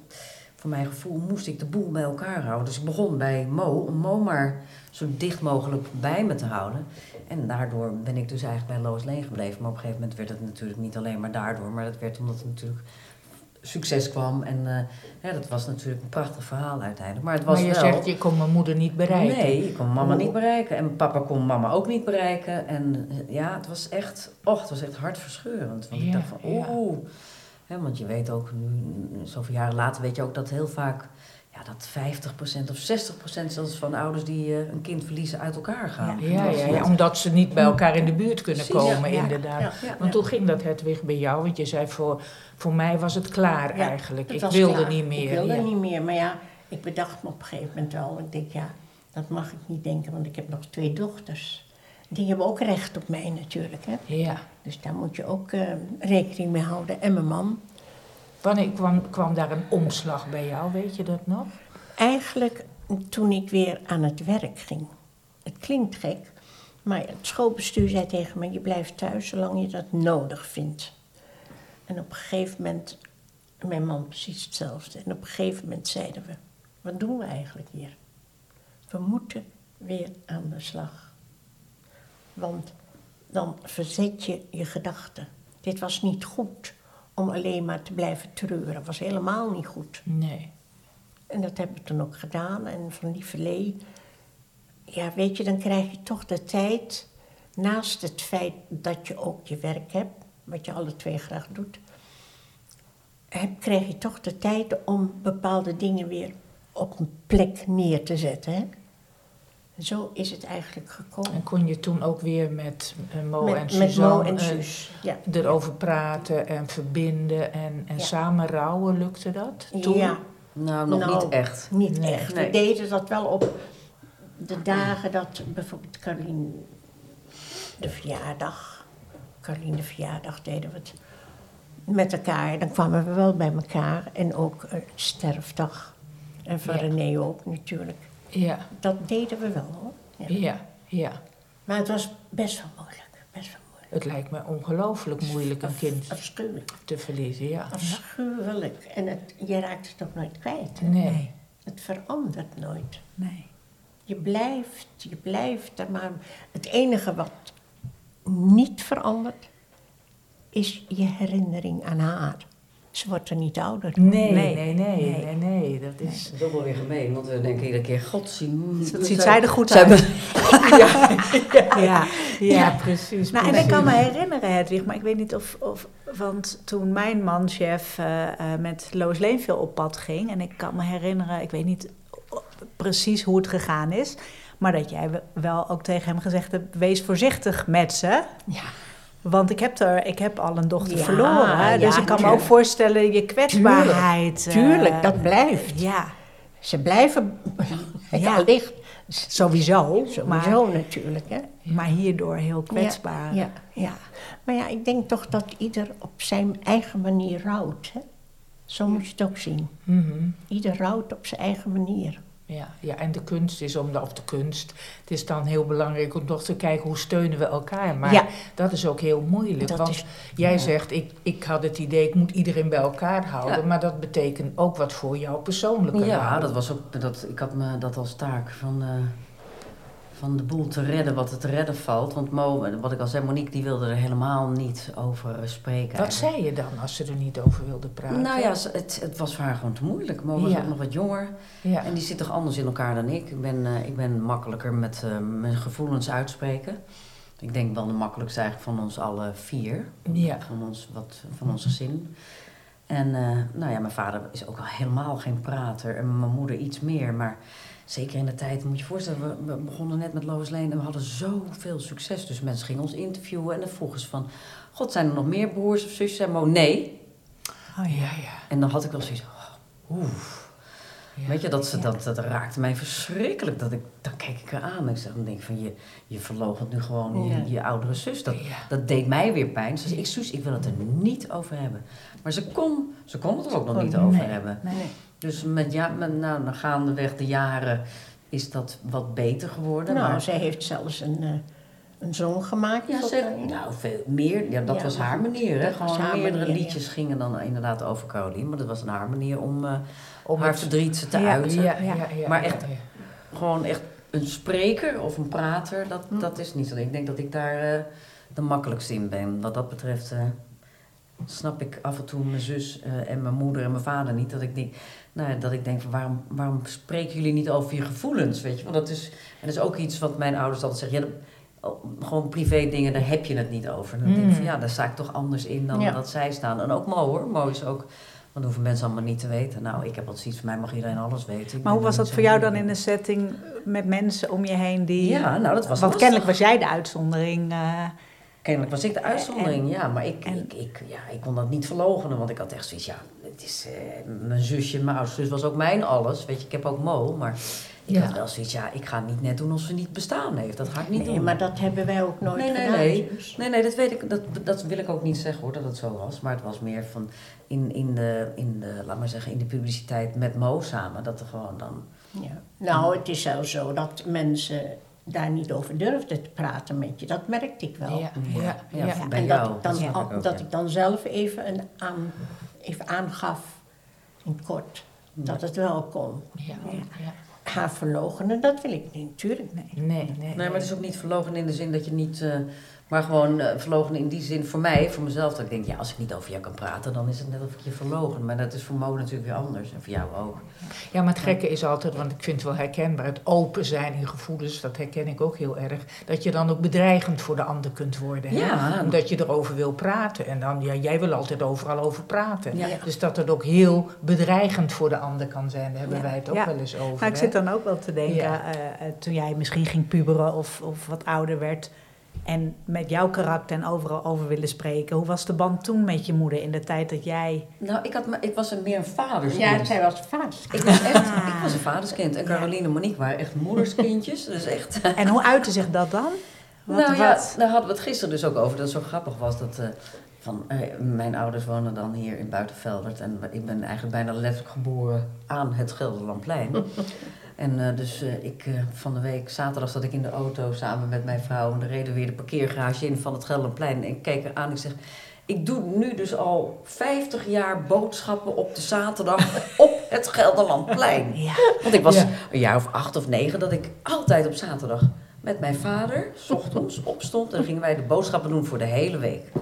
voor mijn gevoel moest ik de boel bij elkaar houden. Dus ik begon bij Mo, om Mo maar zo dicht mogelijk bij me te houden. En daardoor ben ik dus eigenlijk bij Lois Lane gebleven. Maar op een gegeven moment werd het natuurlijk niet alleen maar daardoor. Maar dat werd omdat het natuurlijk succes kwam. En eh, ja, dat was natuurlijk een prachtig verhaal uiteindelijk. Maar het was Maar je wel... zegt, je kon mijn moeder niet bereiken. Nee, ik kon mama niet bereiken. En papa kon mama ook niet bereiken. En eh, ja, het was echt, och, het was echt hartverscheurend. Want ik dacht van, ja. Want je weet ook nu, zoveel jaren later, weet je ook dat heel vaak... Ja, dat 50% of 60% zelfs van ouders die eh, een kind verliezen uit elkaar gaan. Ja. Ja, ja, omdat ze niet bij elkaar in de buurt kunnen Precies, komen, inderdaad. Ja. Ja, Want hoe ging dat Hedwig bij jou? Want je zei, voor, voor mij was het klaar Ja, eigenlijk. Het Ik wilde klaar. niet meer. Ik wilde ja. niet meer, maar ja, ik bedacht me op een gegeven moment wel. Ik denk, ja, dat mag ik niet denken, want ik heb nog twee dochters. Die hebben ook recht op mij natuurlijk, hè. Ja. Dus daar moet je ook eh, rekening mee houden. En mijn man. Wanneer kwam, kwam daar een omslag bij jou, weet je dat nog? Eigenlijk toen ik weer aan het werk ging. Het klinkt gek, maar het schoolbestuur zei tegen me... je blijft thuis zolang je dat nodig vindt. En op een gegeven moment, mijn man precies hetzelfde. En op een gegeven moment zeiden we, wat doen we eigenlijk hier? We moeten weer aan de slag. Want dan verzet je je gedachten. Dit was niet goed om alleen maar te blijven treuren. Dat was helemaal niet goed. Nee. En dat hebben we toen ook gedaan. En van lieverlee, ja, weet je, dan krijg je toch de tijd, naast het feit dat je ook je werk hebt, wat je alle twee graag doet, heb, krijg je toch de tijd om bepaalde dingen weer op een plek neer te zetten. Hè? Zo is het eigenlijk gekomen. En kon je toen ook weer met eh, Mo met, en met Suzanne Mo en eh. Ja. erover praten en verbinden en, en Ja. samen rouwen, lukte dat toen? ja, Nou, nog Nou, niet echt. niet Nee, echt. nee. We deden dat wel op de dagen dat bijvoorbeeld Caroline de verjaardag, Caroline de verjaardag deden we het met elkaar. Dan kwamen we wel bij elkaar. En ook uh, sterfdag. En van Ja. René ook natuurlijk. Ja, Dat deden we wel hoor. Ja. ja, ja. Maar het was best wel moeilijk. Best wel moeilijk. Het lijkt me ongelooflijk moeilijk een kind Afschuwelijk. te verliezen, ja. Afschuwelijk. En het, je raakt het ook nooit kwijt. hè. Nee. Het verandert nooit. Nee. Je blijft, je blijft er maar. Het enige wat niet verandert, is je herinnering aan haar. Ze wordt er niet ouder. Nee, Nee. nee, nee, nee, Nee. nee, dat is... Dat is ook wel weer gemeen, want we denken iedere keer, god, zie... Dat ziet zij er goed uit. Ja, ja. Ja, precies. Nou, en ik kan me herinneren, Hedwig, maar ik weet niet of... of want toen mijn manchef eh, eh, met Lois Leenveel op pad ging... en ik kan me herinneren, ik weet niet precies hoe het gegaan is... maar dat jij wel ook tegen hem gezegd hebt... wees voorzichtig met ze. Ja. Want ik heb, er, ik heb al een dochter Ja, verloren. hè. Dus ja, ik kan me ook voorstellen, je kwetsbaarheid... eh, Tuurlijk, dat blijft. Ja, Ze blijven Ja. allicht. sowieso. Maar, Sowieso natuurlijk. Hè? maar hierdoor heel kwetsbaar. Ja, ja. Maar ja, ik denk toch dat ieder op zijn eigen manier rouwt. Hè? Zo moet je het ook zien. Mhm. Ieder rouwt op zijn eigen manier. Ja, ja, en de kunst is om, de- of de kunst, het is dan heel belangrijk om toch te kijken hoe steunen we elkaar. Maar Ja. dat is ook heel moeilijk. Dat want is- jij ja. zegt, ik, ik had het idee, ik moet iedereen bij elkaar houden. Ja. Maar dat betekent ook wat voor jou persoonlijke Ja, dat was ook, dat, ik had me dat als taak van, eh, van de boel te redden wat er te redden valt. Want Mo, wat ik al zei, Monique die wilde er helemaal niet over eh, spreken. Wat zei je dan als ze er niet over wilde praten? Nou ja, het, het was voor haar gewoon te moeilijk. Mo was Ja. ook nog wat jonger. ja. En die zit toch anders in elkaar dan ik. Ik ben, eh, ik ben makkelijker met eh, mijn gevoelens uitspreken. Ik denk wel de makkelijkste eigenlijk van ons alle vier. Ja. Van ons, wat, van ons gezin. En nou ja, mijn vader is ook al helemaal geen prater. En mijn moeder iets meer. Maar zeker in de tijd, moet je je voorstellen, we, begonnen net met Lois Lane en we hadden zoveel succes. Dus mensen gingen ons interviewen en dan vroegen ze van... God, zijn er nog meer broers of zusjes? En Mo, nee. Oh, ja, ja. En dan had ik wel zoiets oh, oeh. Ja. Weet je, dat, ze, dat, dat raakte mij verschrikkelijk. Dat ik, dan keek ik eraan en ik zeg, dan denk ik van, je, je verloochent nu gewoon je, Ja. je oudere zus. Dat, Ja. dat deed mij weer pijn. Ze zei, ik, Suus, ik wil het er niet over hebben. Maar ze kon, ze kon het er ook nog niet over Nee. hebben. Nee. Dus met, ja, met, nou, dan gaandeweg de jaren is dat wat beter geworden. Nou, maar, zij heeft zelfs een, eh, een zoon gemaakt. ja, ze, nou, veel meer. Ja, dat Ja, was haar manier. Hè? Gewoon haar meerdere manier, ja. liedjes gingen dan inderdaad over Caroline. Maar dat was een haar manier om, eh, Om haar het- verdriet te Ja, uiten. Ja, ja, ja, Maar echt- ja. Gewoon echt een spreker of een prater, dat, Hm. dat is niet zo. Ik denk dat ik daar eh, de makkelijkste in ben. Wat dat betreft snap ik af en toe mijn zus eh, en mijn moeder en mijn vader niet. Dat ik denk, nou, dat ik denk van waarom, waarom spreken jullie niet over je gevoelens? Weet je? Want dat is, en dat is ook iets wat mijn ouders altijd zeggen. Ja, dat- oh, gewoon privé dingen, daar heb je het niet over. Dan denk ik van ja, daar sta ik toch anders in dan Ja. dat zij staan. En ook Mo hoor. Mo is ook, want hoeven mensen allemaal niet te weten. Nou, ik heb altijd zoiets van mij mag iedereen alles weten. Ik Maar hoe was dat voor jou dan in een setting met mensen om je heen die... Ja, nou dat was Want lastig. kennelijk was jij de uitzondering. eh, Kennelijk was ik de uitzondering, ja. Maar ik, en- ik, ik, ja, ik kon dat niet verloochenen, want ik had echt zoiets, ja, het is eh, mijn zusje, mijn oudste zus was ook mijn alles. Weet je, ik heb ook Mo, maar ik Ja. had wel zoiets, ja, ik ga niet net doen alsof ze niet bestaan heeft. Dat ga ik niet Nee, doen. maar dat hebben wij ook nooit Nee, nee, gedaan. nee. dus. Nee, nee, dat weet ik, dat, dat wil ik ook niet zeggen hoor, dat het zo was. Maar het was meer van in, in, de, in de, laat maar zeggen, in de publiciteit met Mo samen, dat er gewoon dan... Ja. Nou, het is zelfs zo dat mensen daar niet over durfden te praten met je. Dat merkte ik wel. Ja, ja, Ja, ja. ja. bij en dat, ik dan, dat ik al- ook, dat ja. ik dan zelf even, een aan, even aangaf, in kort, dat het wel kon. Ja, ja. Haar verloochenen, dat wil ik niet, natuurlijk nee. Nee, nee. Nee, maar het is ook niet verlogen in de zin dat je niet. eh, maar gewoon eh verlogen in die zin voor mij, voor mezelf. Dat ik denk, ja, als ik niet over jou kan praten, dan is het net of ik je verlogen. Maar dat is voor Mo natuurlijk weer anders. En voor jou ook. Ja, maar het gekke is altijd, want ik vind het wel herkenbaar, het open zijn in gevoelens, dat herken ik ook heel erg, dat je dan ook bedreigend voor de ander kunt worden. Hè? Ja. Omdat je erover wil praten. En dan, ja, jij wil altijd overal over praten. Ja. Dus dat het ook heel bedreigend voor de ander kan zijn, daar hebben Ja. wij het ook Ja. wel eens over. Nou, ik hè? zit dan ook wel te denken, Ja. eh, eh, toen jij misschien ging puberen of, of wat ouder werd, En met jouw karakter en overal over willen spreken. Hoe was de band toen met je moeder in de tijd dat jij... Nou, ik, had, me- ik was een meer een vaderskind. Ja, zij was vader. Ik was echt, ik was een vaderskind. En Caroline en Monique waren echt moederskindjes. Dus echt... En hoe uitte zich dat dan? Wat, nou ja, daar hadden we het gisteren dus ook over. Dat het zo grappig was dat... eh, van, eh, mijn ouders wonen dan hier in Buitenveldert. En ik ben eigenlijk bijna letterlijk geboren aan het Gelderlandplein. en eh, dus eh, ik, eh, van de week, zaterdag zat ik in de auto samen met mijn vrouw. En we reden weer de parkeergarage in van het Gelderlandplein. En ik keek eraan en ik zeg... Ik doe nu dus al 50 jaar boodschappen op de zaterdag op het Gelderlandplein. Ja. Want ik was Ja. een jaar of acht of negen dat ik altijd op zaterdag met mijn vader, s ochtends, opstond. En dan gingen wij de boodschappen doen voor de hele week. En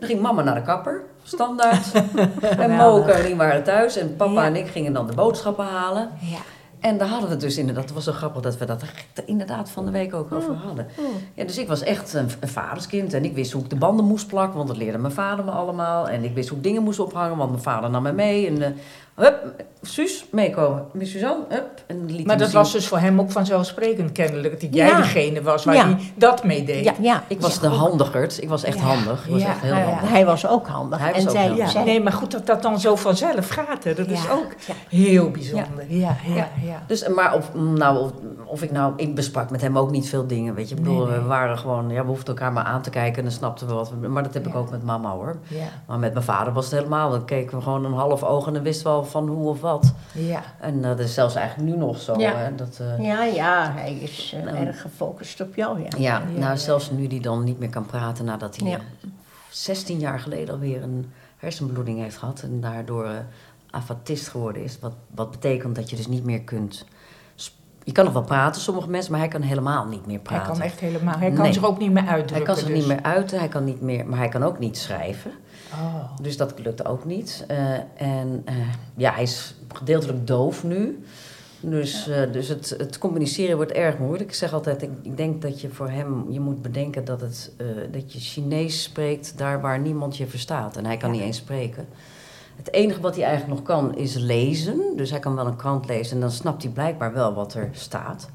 dan ging mama naar de kapper, standaard. en Mo en Caroline waren thuis. En papa Ja. en ik gingen dan de boodschappen halen. Ja. En daar hadden we het dus inderdaad, het was zo grappig dat we dat er inderdaad van de week ook over hadden. Ja, dus ik was echt een, een vaderskind en ik wist hoe ik de banden moest plakken, want dat leerde mijn vader me allemaal. En ik wist hoe ik dingen moest ophangen, want mijn vader nam me mee. En eh, hup, Suus, meekomen. Met Suzanne, hup. En liet Maar dat was dus voor hem ook vanzelfsprekend kennelijk. Dat jij Ja. degene was waar Ja. hij dat mee deed. Ja, ja. Ik was de handigerd, ik was echt Ja. handig. Ik was Ja. echt heel Ja, ja. handig. Hij was ook handig. Hij was en ook zij, handig. Nee, maar goed dat dat dan zo vanzelf gaat. Hè. Dat is ook Ja. heel bijzonder. Ja, ja, ja. Ja. Dus, maar of, nou, of, of ik nou, ik besprak met hem ook niet veel dingen, weet je. Ik bedoel, Nee, nee. we waren gewoon, ja, we hoefden elkaar maar aan te kijken en dan snapten we wat we... Maar dat heb ik ook met mama hoor. ja. Maar met mijn vader was het helemaal, dan keken we gewoon een half oog en dan wisten we al van hoe of wat. Ja. En dat is zelfs eigenlijk nu nog zo. Ja. Hè, dat, eh, ja, ja, hij is eh, Nou. erg gefocust op jou, ja. ja, Ja, nou zelfs nu die dan niet meer kan praten nadat hij Ja. eh, 16 jaar geleden alweer een hersenbloeding heeft gehad en daardoor afatist geworden is. Wat, wat betekent dat je dus niet meer kunt... Je kan nog wel praten, sommige mensen, maar hij kan helemaal niet meer Hij praten. kan echt helemaal, hij kan Nee. zich ook niet meer Hij uitdrukken. kan zich dus. niet meer uiten, hij kan niet meer, maar hij kan ook niet schrijven. Oh. Dus dat lukt ook niet. Eh, en eh, ja, hij is gedeeltelijk doof nu. Dus, eh, dus het, het communiceren wordt erg moeilijk. Ik zeg altijd, ik, ik denk dat je voor hem, je moet bedenken dat, het, dat je Chinees spreekt daar waar niemand je verstaat. En hij kan Ja. niet eens spreken. Het enige wat hij eigenlijk nog kan is lezen. Dus hij kan wel een krant lezen en dan snapt hij blijkbaar wel wat er staat.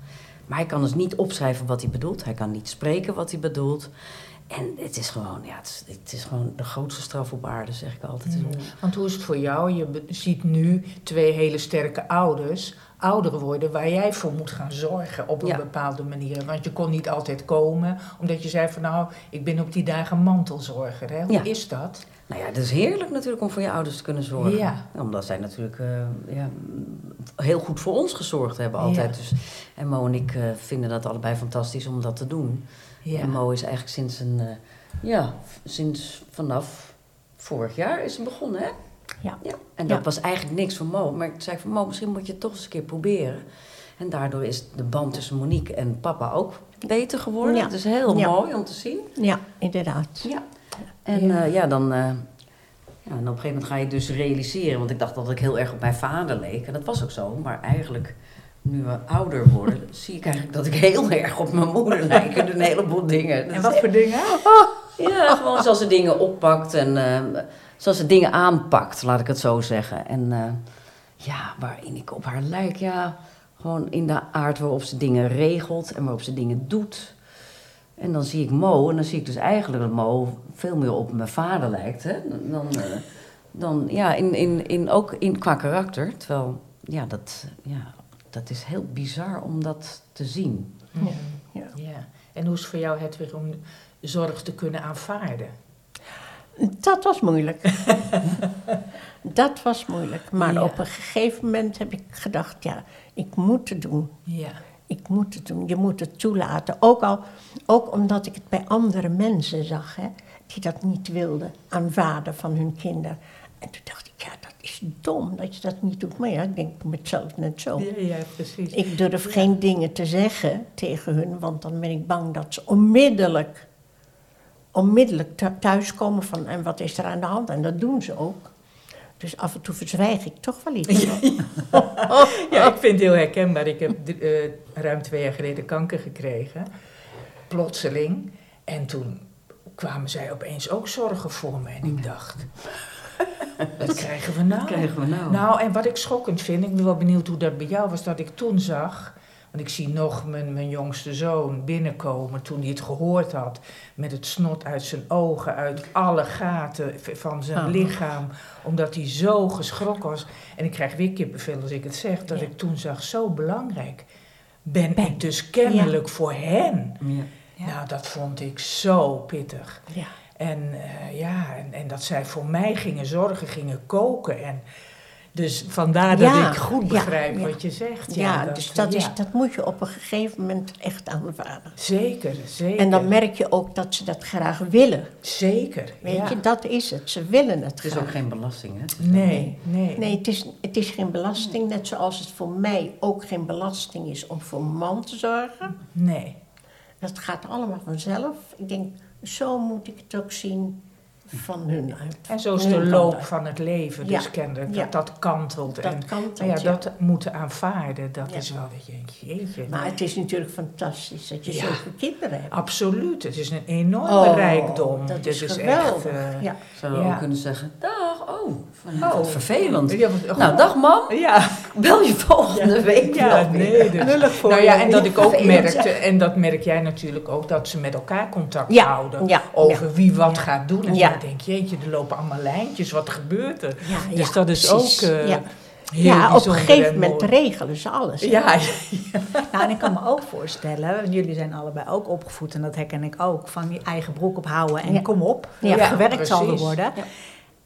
Maar hij kan dus niet opschrijven wat hij bedoelt. Hij kan niet spreken wat hij bedoelt. En het is gewoon, ja, het is, het is gewoon de grootste straf op aarde, zeg ik altijd. Mm. Want hoe is het voor jou? Je ziet nu twee hele sterke ouders ouder worden waar jij voor moet gaan zorgen op een Ja. bepaalde manier. Want je kon niet altijd komen, omdat je zei van nou, ik ben op die dagen mantelzorger. Hè? Hoe Ja. is dat? Nou ja, het is heerlijk natuurlijk om voor je ouders te kunnen zorgen. Ja. Omdat zij natuurlijk eh, ja, heel goed voor ons gezorgd hebben altijd. Dus, en Mo en ik eh, vinden dat allebei fantastisch om dat te doen. Ja. En Mo is eigenlijk sinds een, eh, ja, sinds vanaf vorig jaar is ze begonnen, hè? Ja. ja. En dat Ja. was eigenlijk niks voor Mo. Maar ik zei van Mo, misschien moet je het toch eens een keer proberen. En daardoor is de band tussen Monique en papa ook beter geworden. Ja. Het is heel mooi om te zien. Ja, inderdaad. Ja. En Ja. ja, ja dan. eh, ja, en op een gegeven moment ga je dus realiseren. Want ik dacht dat ik heel erg op mijn vader leek. En dat was ook zo. Maar eigenlijk, nu we ouder worden, zie ik eigenlijk dat ik heel erg op mijn moeder lijk. En een heleboel dingen. Dat En wat voor dingen? ja, gewoon zoals ze dingen oppakt en eh, zoals ze dingen aanpakt, laat ik het zo zeggen. En eh, ja, waarin ik op haar lijk, ja, gewoon in de aard waarop ze dingen regelt en waarop ze dingen doet. En dan zie ik Mo en dan zie ik dus eigenlijk dat Mo veel meer op mijn vader lijkt, hè. Dan, eh, dan ja, in, in, in, ook in, qua karakter. Terwijl, ja dat, ja, dat is heel bizar om dat te zien. Ja. Ja. Ja. En hoe is het voor jou het weer om zorg te kunnen aanvaarden? Dat was moeilijk. dat was moeilijk. Maar Ja. op een gegeven moment heb ik gedacht, ja, ik moet het doen. Ja. Ik moet het doen. Je moet het toelaten. Ook, al, ook omdat ik het bij andere mensen zag, hè, die dat niet wilden aanvaarden van hun kinderen. En toen dacht ik, ja, dat is dom dat je dat niet doet. Maar ja, ik denk mezelf net zo. Ja, ja, precies. Ik durf geen dingen te zeggen tegen hun, want dan ben ik bang dat ze onmiddellijk, onmiddellijk thu- thuiskomen van en wat is er aan de hand? En dat doen ze ook. Dus af en toe verzwijg ik toch wel iets. Ja, ik vind het heel herkenbaar. Ik heb eh, ruim twee jaar geleden kanker gekregen. Plotseling. En toen kwamen zij opeens ook zorgen voor me. En ik dacht, wat krijgen we nou? Wat krijgen we nou? Nou, en wat ik schokkend vind, ik ben wel benieuwd hoe dat bij jou was, dat ik toen zag... Want ik zie nog mijn, mijn jongste zoon binnenkomen toen hij het gehoord had. Met het snot uit zijn ogen, uit alle gaten van zijn Oh. lichaam. Omdat hij zo geschrokken was. En ik krijg weer kippenvel als ik het zeg. Dat Ja. ik toen zag, zo belangrijk ben, Ben. ik dus kennelijk voor hen. Ja. Ja. Nou, dat vond ik zo pittig. En eh, ja, en, en dat zij voor mij gingen zorgen, gingen koken. En dus vandaar dat Ja, ik goed begrijp ja. wat je zegt. Ja, dus dat, is, ja. dat moet je op een gegeven moment echt aanvaarden. Zeker, zeker. En dan merk je ook dat ze dat graag willen. Zeker, Weet ja. je, dat is het. Ze willen het Het is graag. ook geen belasting, hè? Nee, nee. Nee, het is, het is geen belasting. Net zoals het voor mij ook geen belasting is om voor een man te zorgen. nee. Dat gaat allemaal vanzelf. Ik denk, zo moet ik het ook zien van hun uit. En zo is de loop uit. van het leven, dus Ja, kennelijk. ja. Dat dat kantelt. Dat en, kantelt, ja, ja. dat moeten aanvaarden, dat Ja. is wel, weet je, jeetje. Maar het is natuurlijk fantastisch dat je Ja. zulke kinderen hebt. Absoluut, het is een enorme Oh, rijkdom. Dat Dit is geweldig. echt... ja. Zouden we kunnen zeggen, dag, oh, van, Oh. wat vervelend. Ja, wat- Nou, dag mam, Ja, bel je volgende week ja nee. Dus. Nou ja, en dat ik ook merkte, en dat merk jij natuurlijk ook, dat ze met elkaar contact Ja, houden. ja, over wie wat gaat doen. En denk je, jeetje, er lopen allemaal lijntjes, wat gebeurt er? Ja, Dus ja, dat is precies. ook eh, ja. heel ja, op een gegeven en moment regelen ze alles. hè. Ja, Nou, en ik kan me ook voorstellen, jullie zijn allebei ook opgevoed en dat herken ik ook, van je eigen broek ophouden en Ja. kom op, Ja, ja, gewerkt zal er worden. Ja.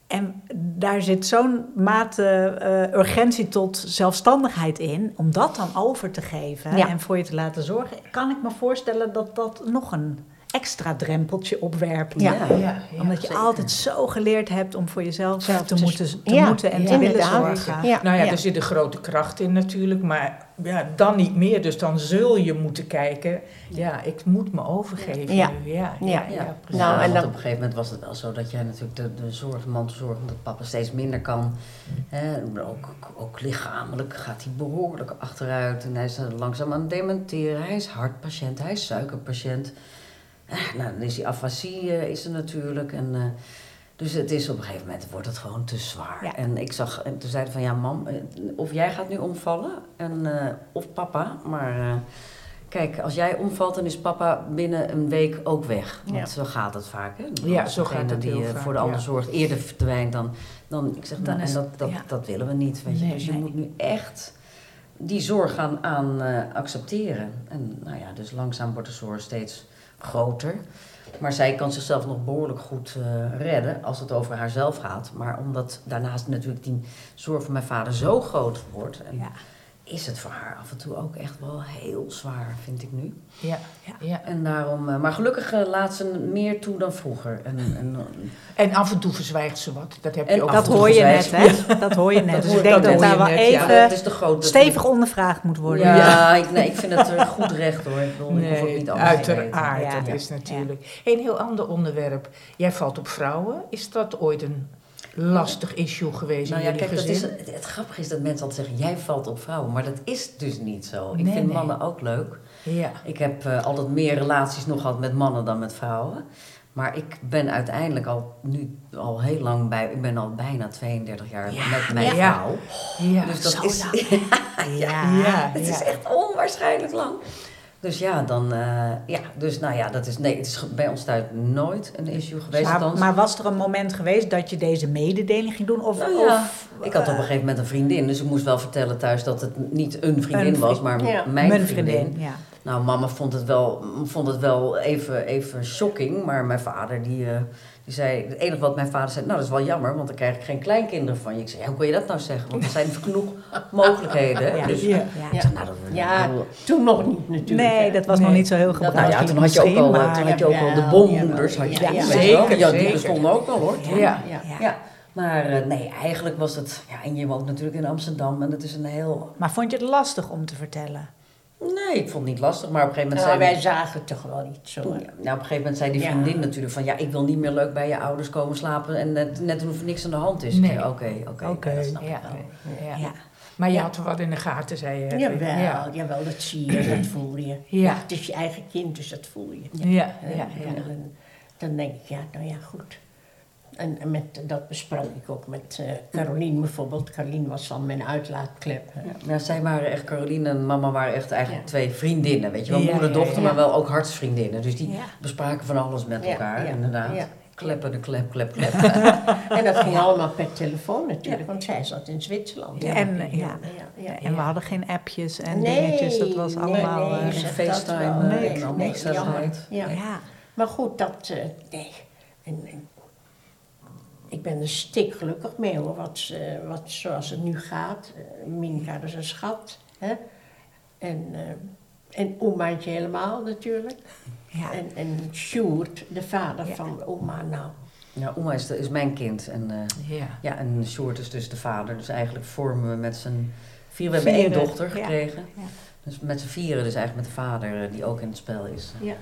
En daar zit zo'n mate eh, urgentie tot zelfstandigheid in, om dat dan over te geven Ja. en voor je te laten zorgen, kan ik me voorstellen dat dat nog een extra drempeltje opwerpt. Ja. ja, ja, Omdat je zeker. altijd zo geleerd hebt om voor jezelf Zelf te, te- moeten, te ja, moeten en ja, te willen inderdaad. zorgen. Ja, Nou ja, ja. er zit een grote kracht in natuurlijk, maar ja, dan niet meer. Dus dan zul je moeten kijken, ja, ik moet me overgeven Ja. nu. Ja, ja, Ja. ja, precies. Nou, en want dan- op een gegeven moment was het wel zo dat jij natuurlijk de, de zorg, mantelzorg, dat papa steeds minder kan. Hè, ook, ook, ook lichamelijk gaat hij behoorlijk achteruit. En hij is langzaam aan het dementeren. Hij is hartpatiënt, hij is suikerpatiënt. Eh, nou, dan is die afasie eh, is er natuurlijk. En, eh, dus het is op een gegeven moment wordt het gewoon te zwaar. Ja. En ik zag, en toen zeiden van ja, mam, eh, of jij gaat nu omvallen, en, of papa. Maar kijk, als jij omvalt, dan is papa binnen een week ook weg. Want Ja. zo gaat het vaak. Hè? Ja, zo gaat het die heel vaak, voor de ander zorgt eerder verdwijnt dan. dan ik zeg, Dan nou, en dat, dat, dat willen we niet. Weet je? Nee, dus je nee. moet nu echt die zorg gaan aan accepteren. En nou ja, dus langzaam wordt de zorg steeds groter. Maar zij kan zichzelf nog behoorlijk goed eh, redden als het over haarzelf gaat. Maar omdat daarnaast natuurlijk die zorg van mijn vader zo groot wordt, en Ja. Is het voor haar af en toe ook echt wel heel zwaar, vind ik nu. Ja, Ja. ja. En daarom, eh, maar gelukkig eh, laat ze meer toe dan vroeger. En, en, En af en toe verzwijgt ze wat. Dat heb je En ook Dat hoor je net, hè? Dat hoor je net. Dat Dus ik denk dat daar wel even dat is de grote. stevig ondervraagd moet worden. Ja, ik, nee, ik vind het er goed recht hoor. Ik, Nee, niet uiteraard. Dat is natuurlijk. Een heel ander onderwerp. Jij valt op vrouwen. Is dat ooit een lastig issue geweest Nou in ja, kijk, dat gezin? is, het, het grappige is dat mensen altijd zeggen, jij valt op vrouwen. Maar dat is dus niet zo. Ik Nee, vind nee. mannen ook leuk. Ja. Ik heb eh, altijd meer relaties nog gehad met mannen dan met vrouwen. Maar ik ben uiteindelijk al nu al heel lang bij, ik ben al bijna 32 jaar Ja, met mijn ja. vrouw. Ja. Dus dat is, Ja. ja, het is echt onwaarschijnlijk lang. Dus ja, dan, eh, ja, dus nou ja, dat is, nee, het is bij ons thuis nooit een issue geweest. Maar, was er een moment geweest dat je deze mededeling ging doen? Of, Nou ja, of, ik had op een eh, gegeven moment een vriendin, dus ik moest wel vertellen thuis dat het niet een vriendin Een was, maar ja, mijn, mijn vriendin. vriendin? Ja. Nou, mama vond het wel, vond het wel even, even shocking, maar mijn vader die, eh, die zei, het enige wat mijn vader zei, nou dat is wel jammer, want dan krijg ik geen kleinkinderen van je. Ik zei, ja, hoe kun je dat nou zeggen? Want er zijn genoeg mogelijkheden. Ja. Dus, Ja. Zei, nou, dat, Ja, toen nog niet natuurlijk. Nee, hè. dat was Nee. nog niet zo heel Dat- gebruikelijk. nou ja, toen had je ook al, maar- toen had je ook al de bommoeders. Had je, zeker, Ja, die bestonden ook al hoor. Ja. Ja. Ja. Ja. Ja, maar eh, nee, eigenlijk was het... Ja, en je woont natuurlijk in Amsterdam en het is een heel... Maar vond je het lastig om te vertellen? Nee, ik vond het niet lastig, maar op een gegeven moment Nou, zei... wij zagen het toch wel niet zo. Ja, nou, op een gegeven moment zei die Ja. vriendin natuurlijk van... Ja, ik wil niet meer leuk bij je ouders komen slapen en net, net doen of er niks aan de hand is. Nee. Oké, oké, Oké, dat snap ik Ja. wel. Ja. Ja. Maar je Ja. had er wat in de gaten, zei je. Jawel, Ja. jawel, dat zie je, dat voel je. Ja. Het is je eigen kind, dus dat voel je. Ja, ja, En ja. dan, dan denk ik, ja, nou ja, goed. En, en met, dat besprak ik ook met eh Caroline bijvoorbeeld. Caroline was dan mijn uitlaatklep. Ja, ja, zij waren echt, Caroline en mama waren echt eigenlijk Ja. twee vriendinnen. Weet je wel, Ja, moeder, ja, dochter, ja. maar wel ook hartsvriendinnen. Dus die Ja. bespraken van alles met Ja, elkaar, ja, inderdaad. ja. Kleppen de klep, klep, klep. En dat ging allemaal per telefoon natuurlijk, want zij zat in Zwitserland. Ja. En, ja, ja. ja, ja, En we hadden geen appjes en Nee, dingetjes. Dat was nee, allemaal... nee, eh, dat FaceTime, eh, Nee, en allemaal nee. Ja. ja. Maar goed, dat. eh, nee. En, en ik ben er stik gelukkig mee hoor, wat, eh, wat zoals het nu gaat. Eh, Minka is een schat. Hè? En, eh en omaatje helemaal natuurlijk. ja. En, en Sjoerd, de vader Ja. van oma, nou. Ja, Oma is, de- is mijn kind. En, eh, Ja. ja, en Sjoerd is dus de vader. Dus eigenlijk vormen we met z'n vier. We hebben één dochter gekregen. Ja. Dus met z'n vieren, dus eigenlijk met de vader die ook in het spel is. Ja.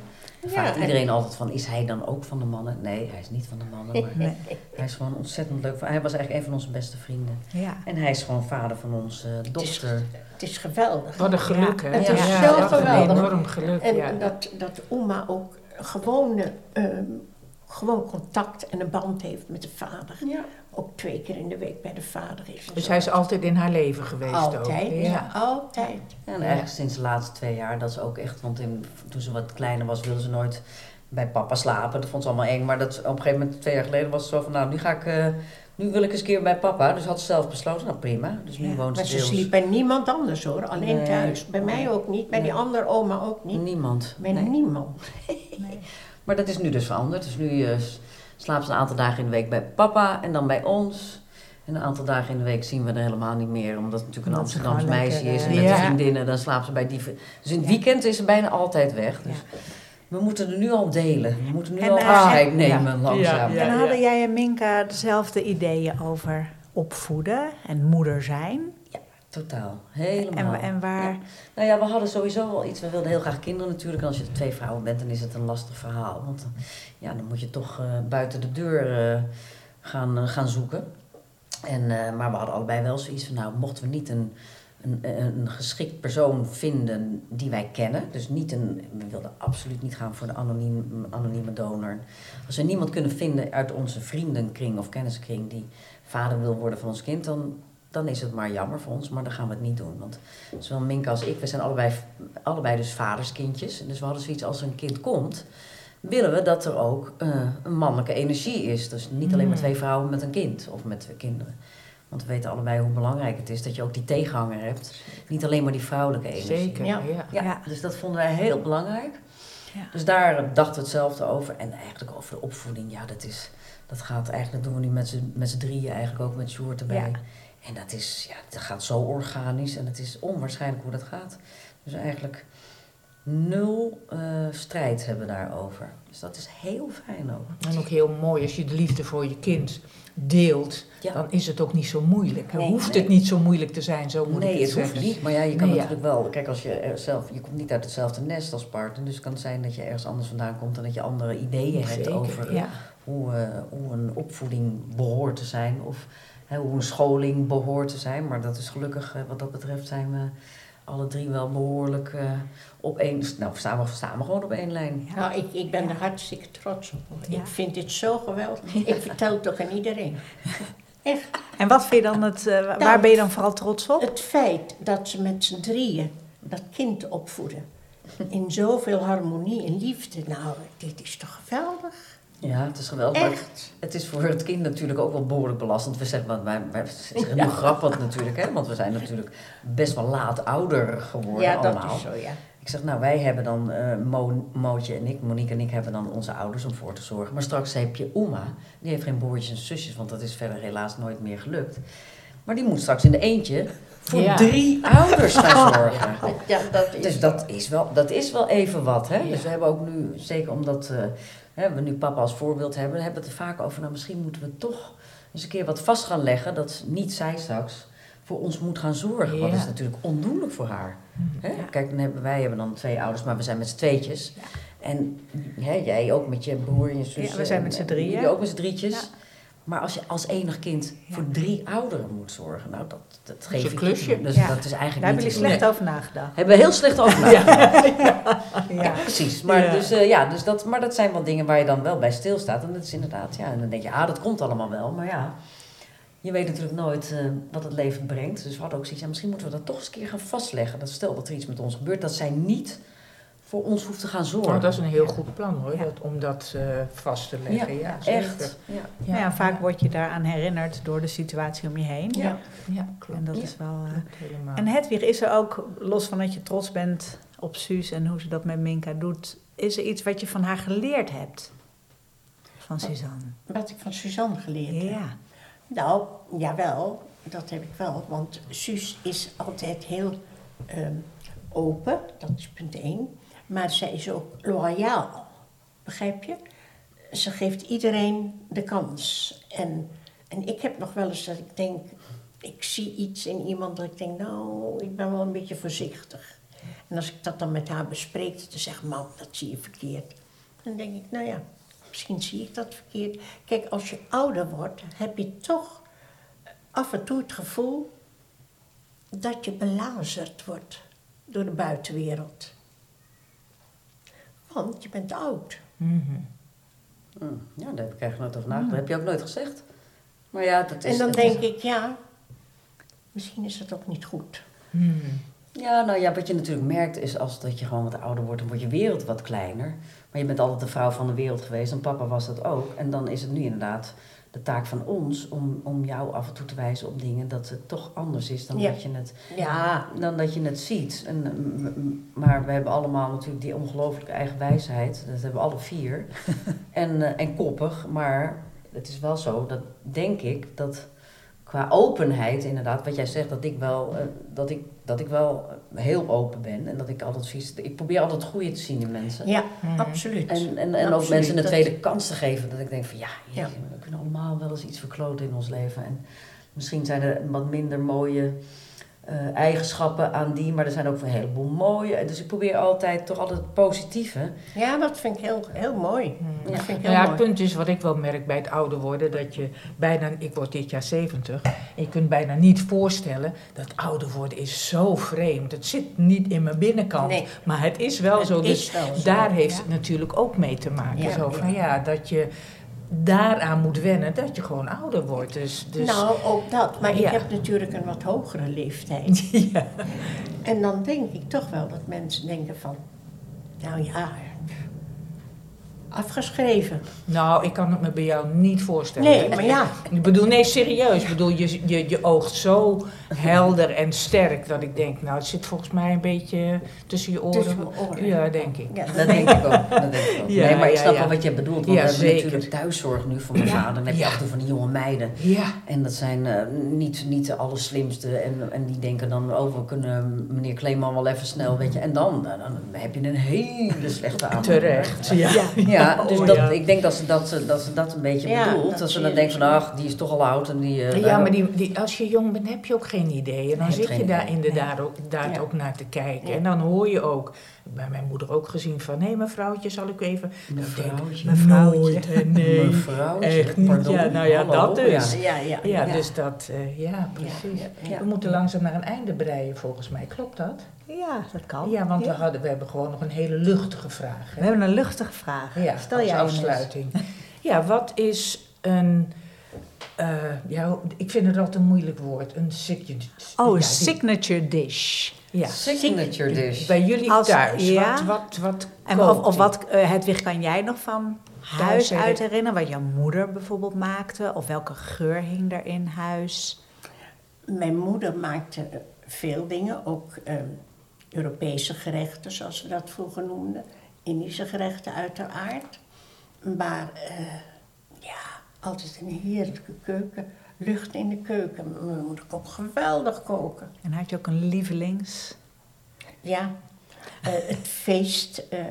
Vraagt en- iedereen altijd van, is hij dan ook van de mannen? Nee, hij is niet van de mannen, maar Nee. hij is gewoon ontzettend leuk. Hij was eigenlijk een van onze beste vrienden. Ja. En hij is gewoon vader van onze dochter. Het is geweldig. Wat een geluk, Ja, hè? het is Ja, zo geweldig. enorm geluk, En ja. dat, dat oma ook gewone, ehm, gewoon contact en een band heeft met de vader. Ja. Ook twee keer in de week bij de vader is. Dus hij is altijd in haar leven geweest ook. altijd, ja. altijd. En eigenlijk sinds de laatste twee jaar, dat is ook echt, want in, toen ze wat kleiner was, wilde ze nooit bij papa slapen. Dat vond ze allemaal eng. Maar dat, op een gegeven moment, twee jaar geleden, was het zo van, nou, nu ga ik, eh, nu wil ik eens een keer bij papa. Dus had ze zelf besloten, nou prima. Dus nu Ja, woont Maar ze ze deels. sliep bij niemand anders hoor, alleen Nee. thuis. Bij mij ook niet, bij die andere oma ook niet. Niemand. Bij Nee. niemand. Maar dat is nu dus veranderd. Dus nu eh, slaapt ze een aantal dagen in de week bij papa en dan bij ons. En een aantal dagen in de week zien we er helemaal niet meer. Omdat het natuurlijk een Amsterdams meisje is. En eh, met ja. de vriendinnen, dan slaapt ze bij die... Dus in het weekend is ze bijna altijd weg. Dus we moeten er nu al delen. We moeten nu En, al eh, afscheid nemen, ja. langzaam. Ja, en hadden jij en Minka dezelfde ideeën over opvoeden en moeder zijn? Totaal. Helemaal. En, en waar... Ja. Nou ja, we hadden sowieso wel iets. We wilden heel graag kinderen natuurlijk. En als je twee vrouwen bent, dan is het een lastig verhaal. Want dan- ja, dan moet je toch eh, buiten de deur eh, gaan, eh, gaan zoeken. En, eh, maar we hadden allebei wel zoiets van, nou, mochten we niet een, een, een geschikt persoon vinden die wij kennen. Dus niet een, we wilden absoluut niet gaan voor de anoniem, anonieme donor. Als we niemand kunnen vinden uit onze vriendenkring of kenniskring die vader wil worden van ons kind, dan, dan is het maar jammer voor ons, maar dan gaan we het niet doen. Want zowel Minka als ik, we zijn allebei, allebei dus vaderskindjes. En dus we hadden zoiets als er een kind komt, willen we dat er ook eh, een mannelijke energie is. Dus niet alleen maar twee vrouwen met een kind of met twee kinderen. Want we weten allebei hoe belangrijk het is dat je ook die tegenhanger hebt. Niet alleen maar die vrouwelijke energie. Zeker, Ja. ja. Dus dat vonden wij heel belangrijk. Ja. Dus daar dachten we hetzelfde over. En eigenlijk over de opvoeding, ja, dat is... Dat gaat eigenlijk, dat doen we nu met z'n, met z'n drieën eigenlijk ook met Sjoerd erbij. Ja. En dat is, ja, dat gaat zo organisch en het is onwaarschijnlijk hoe dat gaat. Dus eigenlijk nul eh, strijd hebben we daarover. Dus dat is heel fijn ook. En ook heel mooi als je de liefde voor je kind deelt, Ja. dan is het ook niet zo moeilijk. Nee, hoeft nee. het niet zo moeilijk te zijn, zo moet nee, ik het het hoeft zeggen. niet. Maar ja, je kan Nee, ja. natuurlijk wel... Kijk, als je zelf... Je komt niet uit hetzelfde nest als partner. Dus het kan zijn dat je ergens anders vandaan komt... en dat je andere ideeën hebt over ja. hoe, eh, hoe een opvoeding behoort te zijn. Of hè, hoe een scholing behoort te zijn. Maar dat is gelukkig, eh, wat dat betreft, zijn we alle drie wel behoorlijk eh, op één... Nou, we staan, we staan we gewoon op één lijn. Nou, ik, ik ben er hartstikke trots op. Ja. Ik vind dit zo geweldig. Ik vertel het ook aan iedereen. Echt. En wat vind je dan het... eh, waar Nou, ben je dan vooral trots op? Het feit dat ze met z'n drieën dat kind opvoeden. In zoveel harmonie en liefde. Nou, dit is toch geweldig? Ja, het is geweldig. Echt. het is voor het kind natuurlijk ook wel behoorlijk belastend. We zeggen, want wij, wij zeggen nu grappig natuurlijk, hè, want we zijn natuurlijk best wel laat ouder geworden Ja, dat allemaal. is zo, ja. Ik zeg, nou, wij hebben dan, eh Mo, Mootje en ik, Monique en ik hebben dan onze ouders om voor te zorgen. Maar straks heb je Oma, die heeft geen broertjes en zusjes, want dat is verder helaas nooit meer gelukt. Maar die moet straks in de eentje voor Ja. drie ouders gaan zorgen. Ja, dat is Dus dat is wel, dat is wel even wat. Hè? Dus we hebben ook nu, zeker omdat eh, hè, we nu papa als voorbeeld hebben, hebben we het er vaak over, nou misschien moeten we toch eens een keer wat vast gaan leggen, dat niet zij straks voor ons moet gaan zorgen. Want dat is natuurlijk ondoenlijk voor haar. Hè? Kijk, dan hebben, wij hebben dan twee ouders, maar we zijn met z'n tweetjes. En hè, jij ook met je broer en je zus. Ja, we zijn met z'n drieën. Jullie ook met z'n drietjes. Maar als je als enig kind voor drie ouderen moet zorgen, nou dat, dat geef een klusje. Dus Ja. dat is Daar eigenlijk hebben niet jullie slecht over nagedacht. Hebben we heel slecht over nagedacht. Ja, Ja. precies. Maar, Ja. Dus, eh, ja, dus dat, maar dat zijn wel dingen waar je dan wel bij stilstaat. En dat is inderdaad, ja, en dan denk je, ah, dat komt allemaal wel. Maar ja, je weet natuurlijk nooit eh, wat het leven brengt. Dus we hadden ook zoiets, ja, misschien moeten we dat toch eens een keer gaan vastleggen. Dat stel dat er iets met ons gebeurt, dat zij niet voor ons hoeft te gaan zorgen. Oh, dat is een heel goed plan hoor, Ja. dat, om dat eh, vast te leggen. Ja, zeker. echt. Ja. Ja, ja, vaak word je daaraan herinnerd door de situatie om je heen. Ja. Ja, klopt. En dat Ja. is wel. eh, helemaal. En Hedwig, is er ook, los van dat je trots bent op Suus en hoe ze dat met Minka doet, is er iets wat je van haar geleerd hebt? Van Suzanne. Wat ik van Suzanne geleerd heb. Ja. Nou, jawel, dat heb ik wel. Want Suus is altijd heel ehm, open, dat is punt één. Maar zij is ook loyaal, begrijp je? Ze geeft iedereen de kans. En, en ik heb nog wel eens dat ik denk, ik zie iets in iemand dat ik denk, nou, ik ben wel een beetje voorzichtig. En als ik dat dan met haar bespreek, dan zegt mam, dat zie je verkeerd. Dan denk ik, nou ja, misschien zie ik dat verkeerd. Kijk, als je ouder wordt, heb je toch af en toe het gevoel dat je belazerd wordt door de buitenwereld. Want je bent oud. Mhm. Mm, ja, daar heb ik eigenlijk nooit over nagedacht. Dat heb je ook nooit gezegd. Maar ja, dat is... En dan denk is- ik, ja, misschien is het ook niet goed. Mhm. Ja, nou ja, wat je natuurlijk merkt is als dat je gewoon wat ouder wordt, dan wordt je wereld wat kleiner. Maar je bent altijd de vrouw van de wereld geweest en papa was dat ook. En dan is het nu inderdaad de taak van ons om, om jou af en toe te wijzen op dingen dat het toch anders is dan, Ja. dat, je het, Ja, dan dat je het ziet. En, maar we hebben allemaal natuurlijk die ongelooflijke eigen wijsheid. Dat hebben we alle vier. en, eh, en koppig, maar het is wel zo dat denk ik dat qua openheid inderdaad, wat jij zegt, dat ik wel, eh, dat ik, dat ik wel heel open ben. En dat ik altijd zoiets, ik probeer altijd het goede te zien in mensen. ja, Mhm. absoluut. En, en, en ook mensen een dat- tweede kans te geven. Dat ik denk van ja, Ja. we kunnen allemaal wel eens iets verkloten in ons leven. En misschien zijn er wat minder mooie eh, eigenschappen aan die, maar er zijn ook een heleboel mooie. Dus ik probeer altijd toch altijd het positieve. Ja, dat vind ik heel, heel mooi. Mhm. Dat vind ik Nou heel ja, het punt is wat ik wel merk bij het ouder worden, dat je bijna, ik word dit jaar 70, en je kunt bijna niet voorstellen dat ouder worden is zo vreemd. Het zit niet in mijn binnenkant, Nee. maar het is wel Het zo. is Dus wel zo, daar heeft ja. het natuurlijk ook mee te maken. Ja. Zo van ja, dat je daaraan moet wennen, dat je gewoon ouder wordt. Dus, dus Nou, ook dat. Maar Ja. ik heb natuurlijk een wat hogere leeftijd. ja. En dan denk ik toch wel dat mensen denken van... Nou ja, afgeschreven. Nou, ik kan het me bij jou niet voorstellen. Nee, maar ja. Ik bedoel, nee, serieus. Ik bedoel, je, je, je oogt zo helder en sterk dat ik denk, nou, het zit volgens mij een beetje tussen je oren. Tussen mijn oren. Ja, denk ik. Ja, Dat denk ik ook. Dat denk ik ook. Ja, nee, maar ik snap ja. wel wat je bedoelt. Want Ja, we hebben zeker. natuurlijk thuiszorg nu voor mijn Ja. vader. Dan heb je toe van die jonge meiden. Ja, En dat zijn eh, niet, niet de allerslimste. En, en die denken dan, oh, we kunnen meneer Kleeman wel even snel, weet je. En dan, dan, dan heb je een hele slechte avond. terecht. Ja. Ja, dus Oh, dat, ja. ik denk dat ze dat, ze- dat, ze dat een beetje Ja, bedoelt. dat Dat, ze dan je denken van, ach, die is toch al oud. En die, eh, Ja, maar die, die, als je jong bent, heb je ook geen idee. En dan Nee, zit geen je daar idee. inderdaad ook, daar Ja. ook naar te kijken. Ja. En dan hoor je ook, bij mijn moeder ook gezien van... nee, mevrouwtje, zal ik u even... Mevrouwtje. Mevrouwtje. Nooit, hè, nee. Mevrouwtje, Echt niet. pardon. Ja, nou ja, Hallo, dat dus. Ja, ja, Ja, ja. dus dat, eh, ja, precies. Ja, ja. We moeten langzaam naar een einde breien, volgens mij. Klopt dat? Ja, dat kan. Ja, want Ja. We, hadden, we hebben gewoon nog een hele luchtige vraag. We Hè? hebben een luchtige vraag. Ja, Stel als jij afsluiting. Ja, wat is een... eh, ja, ik vind het altijd een moeilijk woord. Een signature. Oh, ja, signature dish. Ja. Signature dish. Bij jullie Als- thuis. ja. Wat, wat, wat En of, of wat, eh, Hedwig, kan jij nog van huis Thuis uit herinner- herinneren? Wat jouw moeder bijvoorbeeld maakte? Of welke geur hing er in huis? Mijn moeder maakte veel dingen, ook eh, Europese gerechten, zoals we dat vroeger noemden. Indische gerechten uiteraard. Maar eh, altijd een heerlijke keuken. Lucht in de keuken. Mijn moeder kon geweldig koken. En had je ook een lievelings? Ja, eh, het feest, eh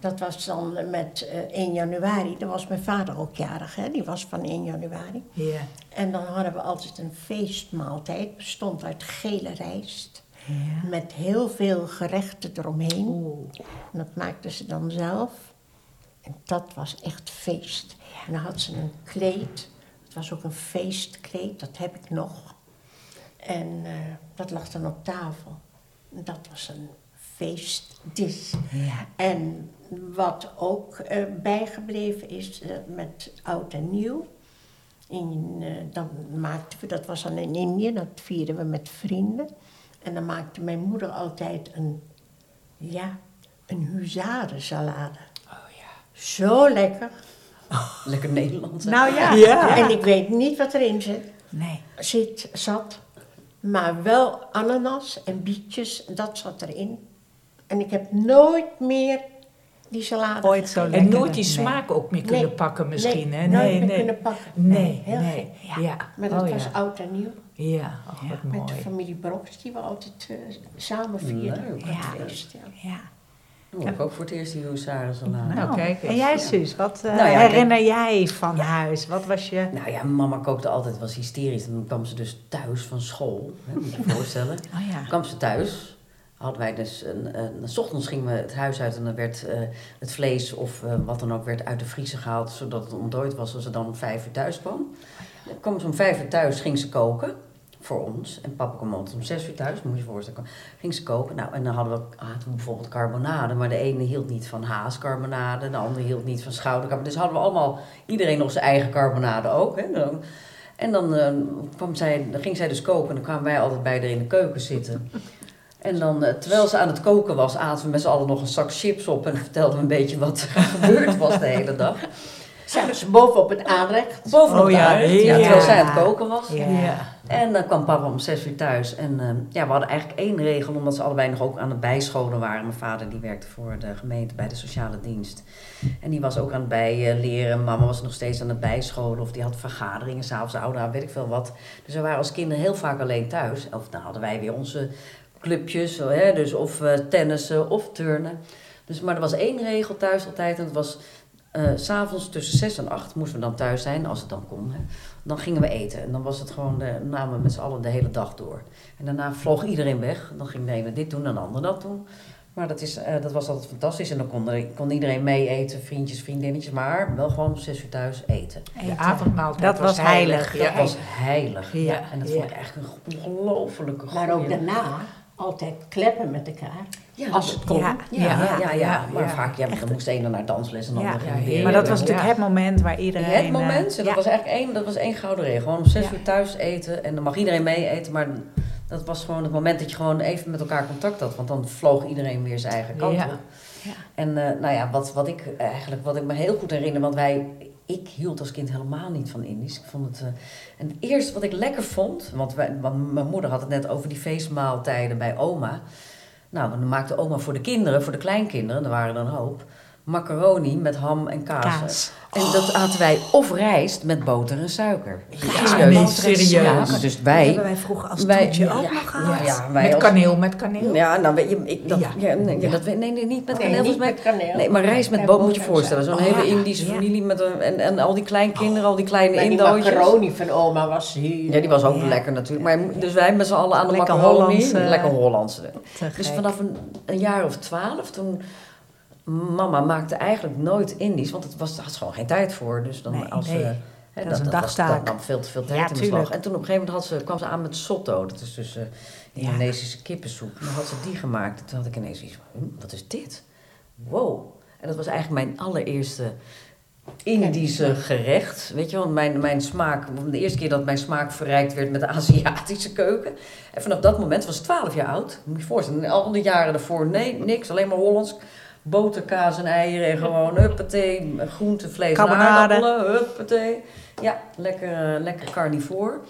dat was dan met eh 1 januari. Dan was mijn vader ook jarig, hè? die was van 1 januari. Ja. En dan hadden we altijd een feestmaaltijd, bestond uit gele rijst. Met heel veel gerechten eromheen. Oeh. En dat maakten ze dan zelf. En dat was echt feest. En dan had ze een kleed. Het was ook een feestkleed, dat heb ik nog. En eh, dat lag dan op tafel. En Dat was een feestdis. Ja. En wat ook eh, bijgebleven is eh, met oud en nieuw. In, dan maakten we, dat was dan in Indië, dat vierden we met vrienden. En dan maakte mijn moeder altijd een, ja, een huzarensalade. Zo lekker. Lekker Nederlands. hè? Nou ja. Ja. en ik weet niet wat erin zit, Nee. zit, zat. Maar wel ananas en bietjes, dat zat erin. En ik heb nooit meer die salade Ooit zo gegeten. En lekker. nooit die Nee. smaak ook meer kunnen Nee, pakken misschien, nee, hè? nooit Nee, meer nee. kunnen pakken. Nee, heel nee. gek. Ja. Maar dat Oh, was ja. oud en nieuw. Ja, oh, wat Met de mooi. familie Broks, die we altijd eh, samen vierden. Leuk. Ja. Feest, ja. Ja. Oh, ik ook voor het eerst die huzarensalade. Nou, kijk eens. En jij. Suus, wat eh, Nou ja, herinner jij van huis? Wat was je... Nou ja, mama kookte altijd, was hysterisch. En dan kwam ze dus thuis van school, hè, moet je je voorstellen. Oh ja. kwam ze thuis, hadden wij dus, een, een, s ochtends gingen we het huis uit en dan werd eh, het vlees of eh, wat dan ook werd uit de vriezer gehaald, zodat het ontdooid was als ze dan om vijf uur thuis kwam. Dan kwam ze om vijf uur thuis, ging ze koken voor ons. En papa kwam altijd om zes uur thuis, moet je voorstellen. Ging ze koken. Nou, en dan hadden we, hadden we bijvoorbeeld carbonade. Maar de ene hield niet van haascarbonade, de andere hield niet van schoudercarbonade. Dus hadden we allemaal, iedereen nog zijn eigen carbonade ook. Hè. En dan, eh, kwam zij, dan ging zij dus koken en dan kwamen wij altijd bij haar in de keuken zitten. En dan, eh, terwijl ze aan het koken was, aten we met z'n allen nog een zak chips op en vertelden we een beetje wat er gebeurd was de hele dag. Zaten ze boven op het aanrecht. Bovenop Oh ja, haard, ja, ja. terwijl zij aan het koken was. Ja. Ja. En dan kwam papa om zes uur thuis. En eh, ja, we hadden eigenlijk één regel, omdat ze allebei nog ook aan het bijscholen waren. Mijn vader die werkte voor de gemeente bij de sociale dienst. En die was ook aan het bijleren. Mama was nog steeds aan het bijscholen. Of die had vergaderingen, s'avonds ouder, weet ik veel wat. Dus we waren als kinderen heel vaak alleen thuis. Of dan hadden wij weer onze clubjes. zo, Hè, dus of eh, tennissen of turnen. Dus, maar er was één regel thuis altijd. En dat was eh, s s'avonds tussen zes en acht moesten we dan thuis zijn, als het dan kon. Hè. Dan gingen we eten. En dan was het gewoon, de, namen we met z'n allen de hele dag door. En daarna vloog iedereen weg. Dan ging de ene dit doen en de ander dat doen. Maar dat, is, eh, dat was altijd fantastisch. En dan kon, er, kon iedereen mee eten, vriendjes, vriendinnetjes. Maar wel gewoon om zes uur thuis eten. De avondmaaltijd Dat was heilig. Ja. Dat was heilig. Ja, En dat ja. vond ik echt een ongelofelijke Maar ook daarna altijd kleppen met elkaar. Ja, als het kon. Ja. Ja, ja, ja, ja, maar ja. vaak, ja, dan moest de ene naar dansles en de Ja, andere ja, ging weer. Maar dat was Ja. natuurlijk het moment waar iedereen... Het moment, eh, dat ja. was eigenlijk één, dat was één gouden regel. Gewoon om zes Ja. uur thuis eten en dan mag iedereen mee eten. Maar dat was gewoon het moment dat je gewoon even met elkaar contact had. Want dan vloog iedereen weer zijn eigen kant Ja. op. Ja. En eh, nou ja, wat, wat ik eigenlijk, wat ik me heel goed herinner, want wij, ik hield als kind helemaal niet van Indisch. Ik vond het, eh, en het eerste wat ik lekker vond, want, want mijn moeder had het net over die feestmaaltijden bij oma. Nou, dan maakte oma voor de kinderen, voor de kleinkinderen, er waren er een hoop, macaroni met ham en kaas. Kaas. En dat aten wij of rijst met boter en suiker. Ja, nee, serieus. Ja, maar dus Dat wij... hebben wij vroeger als wij- toetje ja, ook ja, nog gehad. Ja, ja, wij Met als- kaneel, met kaneel. Ja, nou weet je, ik, dat, Ja. ja. nee, Ja. dat, nee, nee, niet met Nee, kaneel. niet volgens met mij. kaneel. Nee, maar rijst met boter moet je voorstellen. Zo'n hele Oh, ja, Indische ja. familie met een, en, en al die kleinkinderen, al die kleine die Indootjes. macaroni van oma was heel... Ja, die was ook Ja. lekker natuurlijk. Maar dus wij met z'n allen aan de Lekker macaroni. Hollandse- Lekker Hollandse. Dus vanaf een, een jaar of twaalf, toen... Mama maakte eigenlijk nooit Indisch, want het was, daar had ze gewoon geen tijd voor. Dus dan Nee, als nee. ze- hè, Dat is een was- dagtaak. Dat nam veel te veel tijd Ja, in beslag. En toen op een gegeven moment had ze, kwam ze aan met sotto. Dat is dus eh, Indonesische kippensoep. En dan had ze die gemaakt. En toen had ik ineens iets van, hm, wat is dit? Wow. En dat was eigenlijk mijn allereerste Indische gerecht. Weet je wel, mijn, mijn smaak, de eerste keer dat mijn smaak verrijkt werd met de Aziatische keuken. En vanaf dat moment was ik 12 jaar oud. Moet je je voorstellen, al die jaren daarvoor, nee, niks, alleen maar Hollands. Boter, kaas en eieren en gewoon huppatee, groente, vlees en Carbonade. aardappelen, huppatee. Ja, lekker, eh, lekker carnivoor.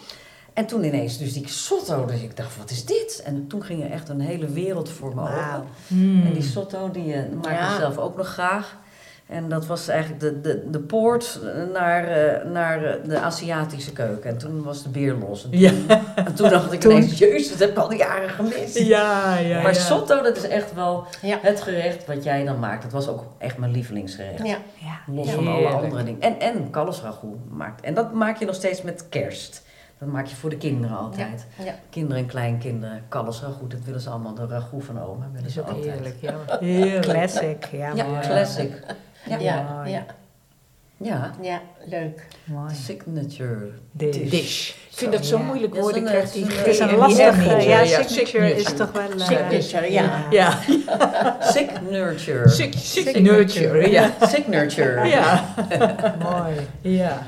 En toen ineens dus die sotto, dus ik dacht, wat is dit? En toen ging er echt een hele wereld voor me Wauw. open. Hmm. En die sotto, die eh, maak ik Ja. zelf ook nog graag. En dat was eigenlijk de, de, de poort naar, eh, naar eh, de Aziatische keuken. En toen was de beer los. En toen, Ja. en toen dacht ik Toen- ineens, jezus, dat heb ik al die jaren gemist. Ja, ja, maar ja. sotto, dat is echt wel Ja. het gerecht wat jij dan maakt. Dat was ook echt mijn lievelingsgerecht. Ja. Ja. Los Ja. van alle andere dingen. En, en kalfsragout maakt. En dat maak je nog steeds met kerst. Dat maak je voor de kinderen altijd. Ja. Kinderen en kleinkinderen. Kalfsragout, dat willen ze allemaal. De ragout van oma willen ze altijd. heerlijk, ja. Heerlijk. Classic, ja, Ja, classic. Ja. Ja, ja, Ja, ja, leuk. Mooi. signature. Dish. Dish. Ik vind dat zo'n Ja. moeilijk woord. Ik zo'n, krijg eh, die zo'n, Het is een lastige, ja, signature is toch wel... eh, Signature, ja. Ja, Signature. Sig- signature. Ja. Signature. Ja. Mooi. Ja.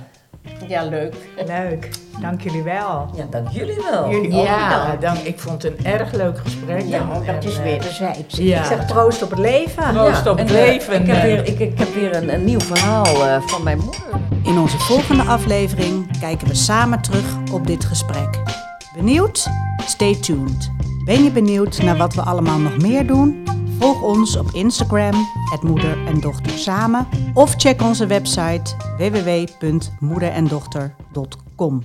Ja, leuk. Leuk. Dank jullie wel. Ja, dank jullie wel. Jullie ook Ja, bedankt. dan, ik vond het een erg leuk gesprek. Ja, En- dat is en, wederzijds. Ja. Ik zeg proost op het leven. Proost op het eh, leven. Ik heb eh. weer, ik, ik heb weer een, een nieuw verhaal eh, van mijn moeder. In onze volgende aflevering kijken we samen terug op dit gesprek. Benieuwd? Stay tuned. Ben je benieuwd naar wat we allemaal nog meer doen? Volg ons op Instagram, het moeder en dochter samen, of check onze website www.moederendochter.com.